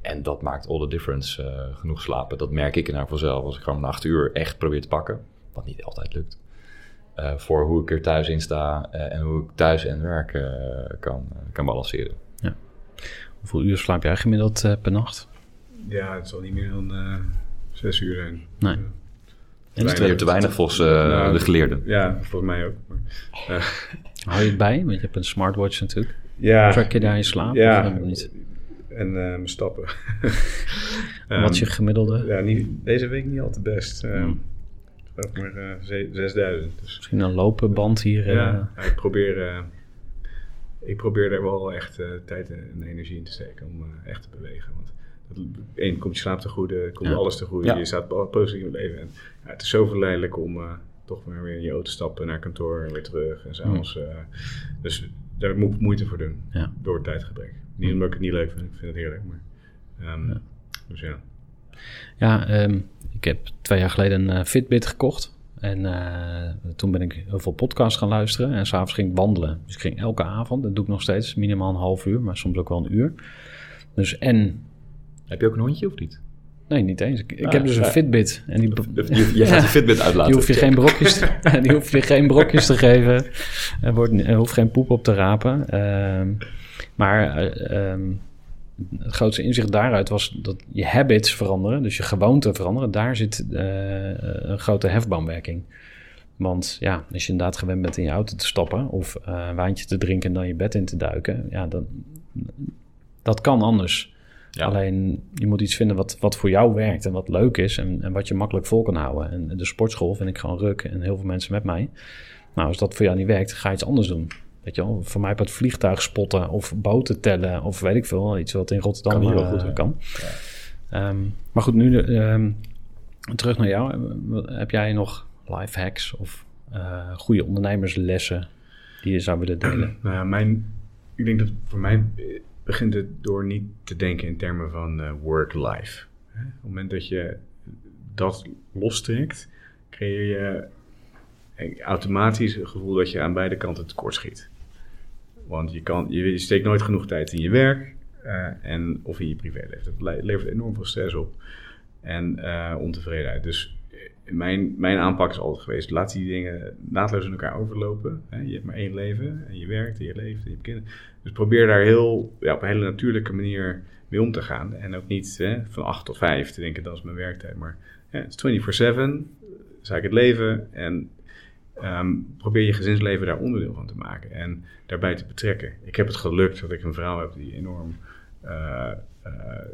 en dat maakt all the difference. genoeg slapen. Dat merk ik in haar vanzelf. Als ik gewoon een acht uur echt probeer te pakken wat niet altijd lukt. Uh, voor hoe ik er thuis in sta uh, en hoe ik thuis en werk uh, kan, kan balanceren. Ja. Hoeveel uur slaap jij gemiddeld per nacht? Ja, het zal niet meer dan zes uur zijn. Nee. En is twee uur te weinig volgens nou, de geleerden. Ja, volgens mij ook. Maar, Hou je het bij? Want je hebt een smartwatch natuurlijk. Ja. Track je daar je slaap? Ja. Niet? En mijn stappen. Wat is je gemiddelde? Ja, niet, deze week niet al te best. Hmm ook maar uh, 6000. Dus. Misschien een lopenband hier. Ja, uh, ik probeer, uh, ik probeer er wel echt tijd en energie in te steken om echt te bewegen. Want dat, één, komt je slaap te goede, komt ja. alles te goede, ja. je staat positief in het leven. En, ja, het is zo verleidelijk om toch maar weer in je auto te stappen naar kantoor en weer terug. En s'avonds, mm. dus daar moet ik moeite voor doen, door tijdgebrek. Niet mm. omdat ik het niet leuk vind, ik vind het heerlijk, maar... Um, dus ja. Ja, um, ik heb twee jaar geleden een uh, Fitbit gekocht. En uh, toen ben ik heel veel podcasts gaan luisteren. En s'avonds ging ik wandelen. Dus ik ging elke avond, dat doe ik nog steeds, minimaal een half uur, maar soms ook wel een uur. Dus en... Heb je ook een hondje of niet? Nee, niet eens. Ik, ik heb dus een Fitbit. En die, je, je gaat de Fitbit uitlaten. Die hoef je geen brokjes te, die hoef je geen brokjes te geven. Er, wordt, er hoeft geen poep op te rapen. Uh, maar uh, um, het grootste inzicht daaruit was dat je habits veranderen, dus je gewoonten veranderen. Daar zit uh, een grote hefboomwerking. Want ja, als je inderdaad gewend bent in je auto te stappen of uh, een wijntje te drinken en dan je bed in te duiken, ja, dan, dat kan anders. Ja. Alleen je moet iets vinden wat, wat voor jou werkt en wat leuk is en, en wat je makkelijk vol kan houden. En de sportschool vind ik gewoon ruk en heel veel mensen met mij. Nou, als dat voor jou niet werkt, ga je iets anders doen. Weet je wel, voor mij het vliegtuig spotten of boten tellen of weet ik veel. Iets wat in Rotterdam kan. Uh, goed, kan. Ja. Um, maar goed, nu um, terug naar jou. Heb jij nog life hacks of uh, goede ondernemerslessen die je zou willen delen? nou ja, mijn, ik denk dat voor mij begint het door niet te denken in termen van uh, work-life. Op het moment dat je dat lostrekt, creëer je automatisch het gevoel dat je aan beide kanten tekort schiet. Want je, kan, je steekt nooit genoeg tijd in je werk uh, en, of in je privéleven. Dat levert enorm veel stress op en uh, ontevredenheid. Dus eh, mijn, mijn aanpak is altijd geweest: laat die dingen naadloos in elkaar overlopen. Hè? Je hebt maar één leven en je werkt en je leeft en je hebt kinderen. Dus probeer daar heel, ja, op een hele natuurlijke manier mee om te gaan. En ook niet hè, van 8 tot 5 te denken dat is mijn werktijd. Maar het is 24-7, is het leven. En Um, probeer je gezinsleven daar onderdeel van te maken en daarbij te betrekken. Ik heb het gelukt dat ik een vrouw heb die enorm uh,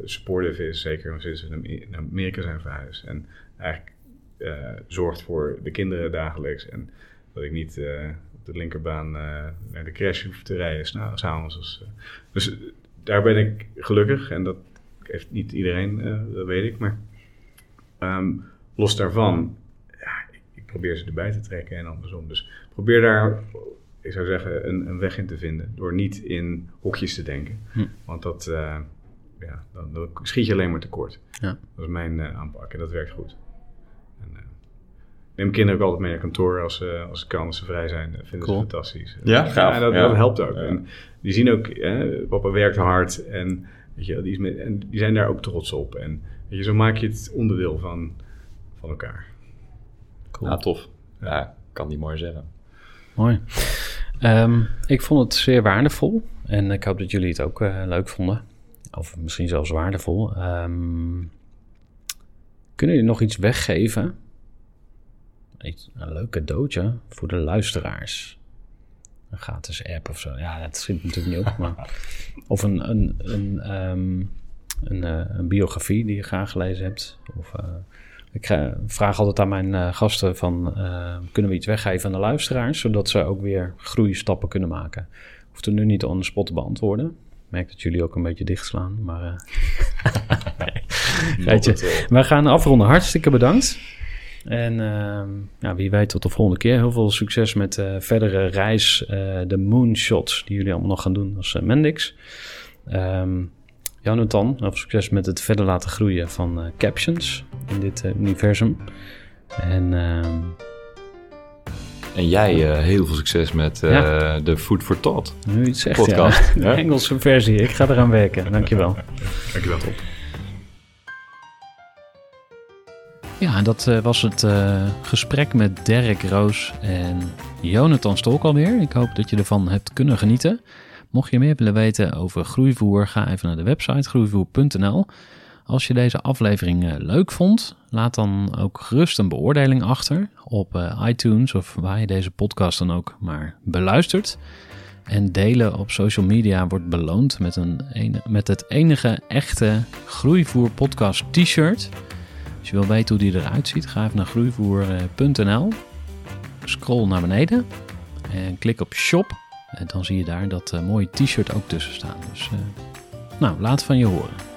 supportive is, zeker sinds we in Amerika zijn verhuisd. En eigenlijk uh, zorgt voor de kinderen dagelijks. En dat ik niet op de linkerbaan naar de crash hoef te rijden s'avonds. Dus, daar ben ik gelukkig en dat heeft niet iedereen, dat weet ik. Maar um, los daarvan probeer ze erbij te trekken en andersom. Dus probeer daar, ik zou zeggen, een, een weg in te vinden. Door niet in hokjes te denken. Hm. Want dat, uh, ja, dan, dan, schiet je alleen maar tekort. Ja. Dat is mijn uh, aanpak en dat werkt goed. En, uh, neem kinderen ook altijd mee naar kantoor als, als ze kan, als ze vrij zijn. Dat vinden cool. ze fantastisch. Ja, gaaf. Ja, dat, dat, helpt ook. En die zien ook, papa werkt hard en, weet je, die, is met, en die zijn daar ook trots op. En weet je, zo maak je het onderdeel van, van elkaar. Ja, tof. Ja, kan niet mooi zeggen. Mooi. Um, ik vond het zeer waardevol. En ik hoop dat jullie het ook uh, leuk vonden. Of misschien zelfs waardevol. Um, kunnen jullie nog iets weggeven? Een leuk cadeautje voor de luisteraars. een gratis app of zo. Ja, dat schiet natuurlijk niet op. Maar, of een, een, een, ehm, een, uh, een, biografie die je graag gelezen hebt. Of, uh, ik vraag altijd aan mijn uh, gasten van... kunnen we iets weggeven aan de luisteraars... zodat ze ook weer groeistappen kunnen maken. Hoeft er nu niet on the spot te beantwoorden. Ik merk dat jullie ook een beetje dichtslaan, maar... je, we gaan afronden. Hartstikke bedankt. En uh, ja, wie weet tot de volgende keer. Heel veel succes met uh, verdere reis, uh, de moonshots die jullie allemaal nog gaan doen als uh, Mendix. Um, Jonathan, heel veel succes met het verder laten groeien van captions in dit universum. En, ehm, en jij heel veel succes met ja. de Food for Thought nu iets zegt, podcast. Ja. De Engelse versie, ik ga eraan werken. Dankjewel. Dankjewel, Top. Ja, dat uh, was het uh, gesprek met Derek Roos en Jonathan Stolk alweer. Ik hoop dat je ervan hebt kunnen genieten. Mocht je meer willen weten over groeivoer, ga even naar de website groeivoer.nl. Als je deze aflevering uh, leuk vond, laat dan ook gerust een beoordeling achter op iTunes of waar je deze podcast dan ook maar beluistert. En delen op social media wordt beloond met, een, met het enige echte Groeivoer podcast t-shirt. Als je wil weten hoe die eruit ziet, ga even naar groeivoer.nl. Scroll naar beneden en klik op shop. En dan zie je daar dat mooie t-shirt ook tussen staan. Dus nou, laat van je horen.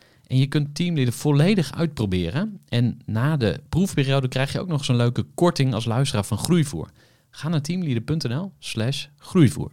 En je kunt Teamleader volledig uitproberen. En na de proefperiode krijg je ook nog zo'n leuke korting als luisteraar van Groeivoer. Ga naar teamleader.nl slash groeivoer.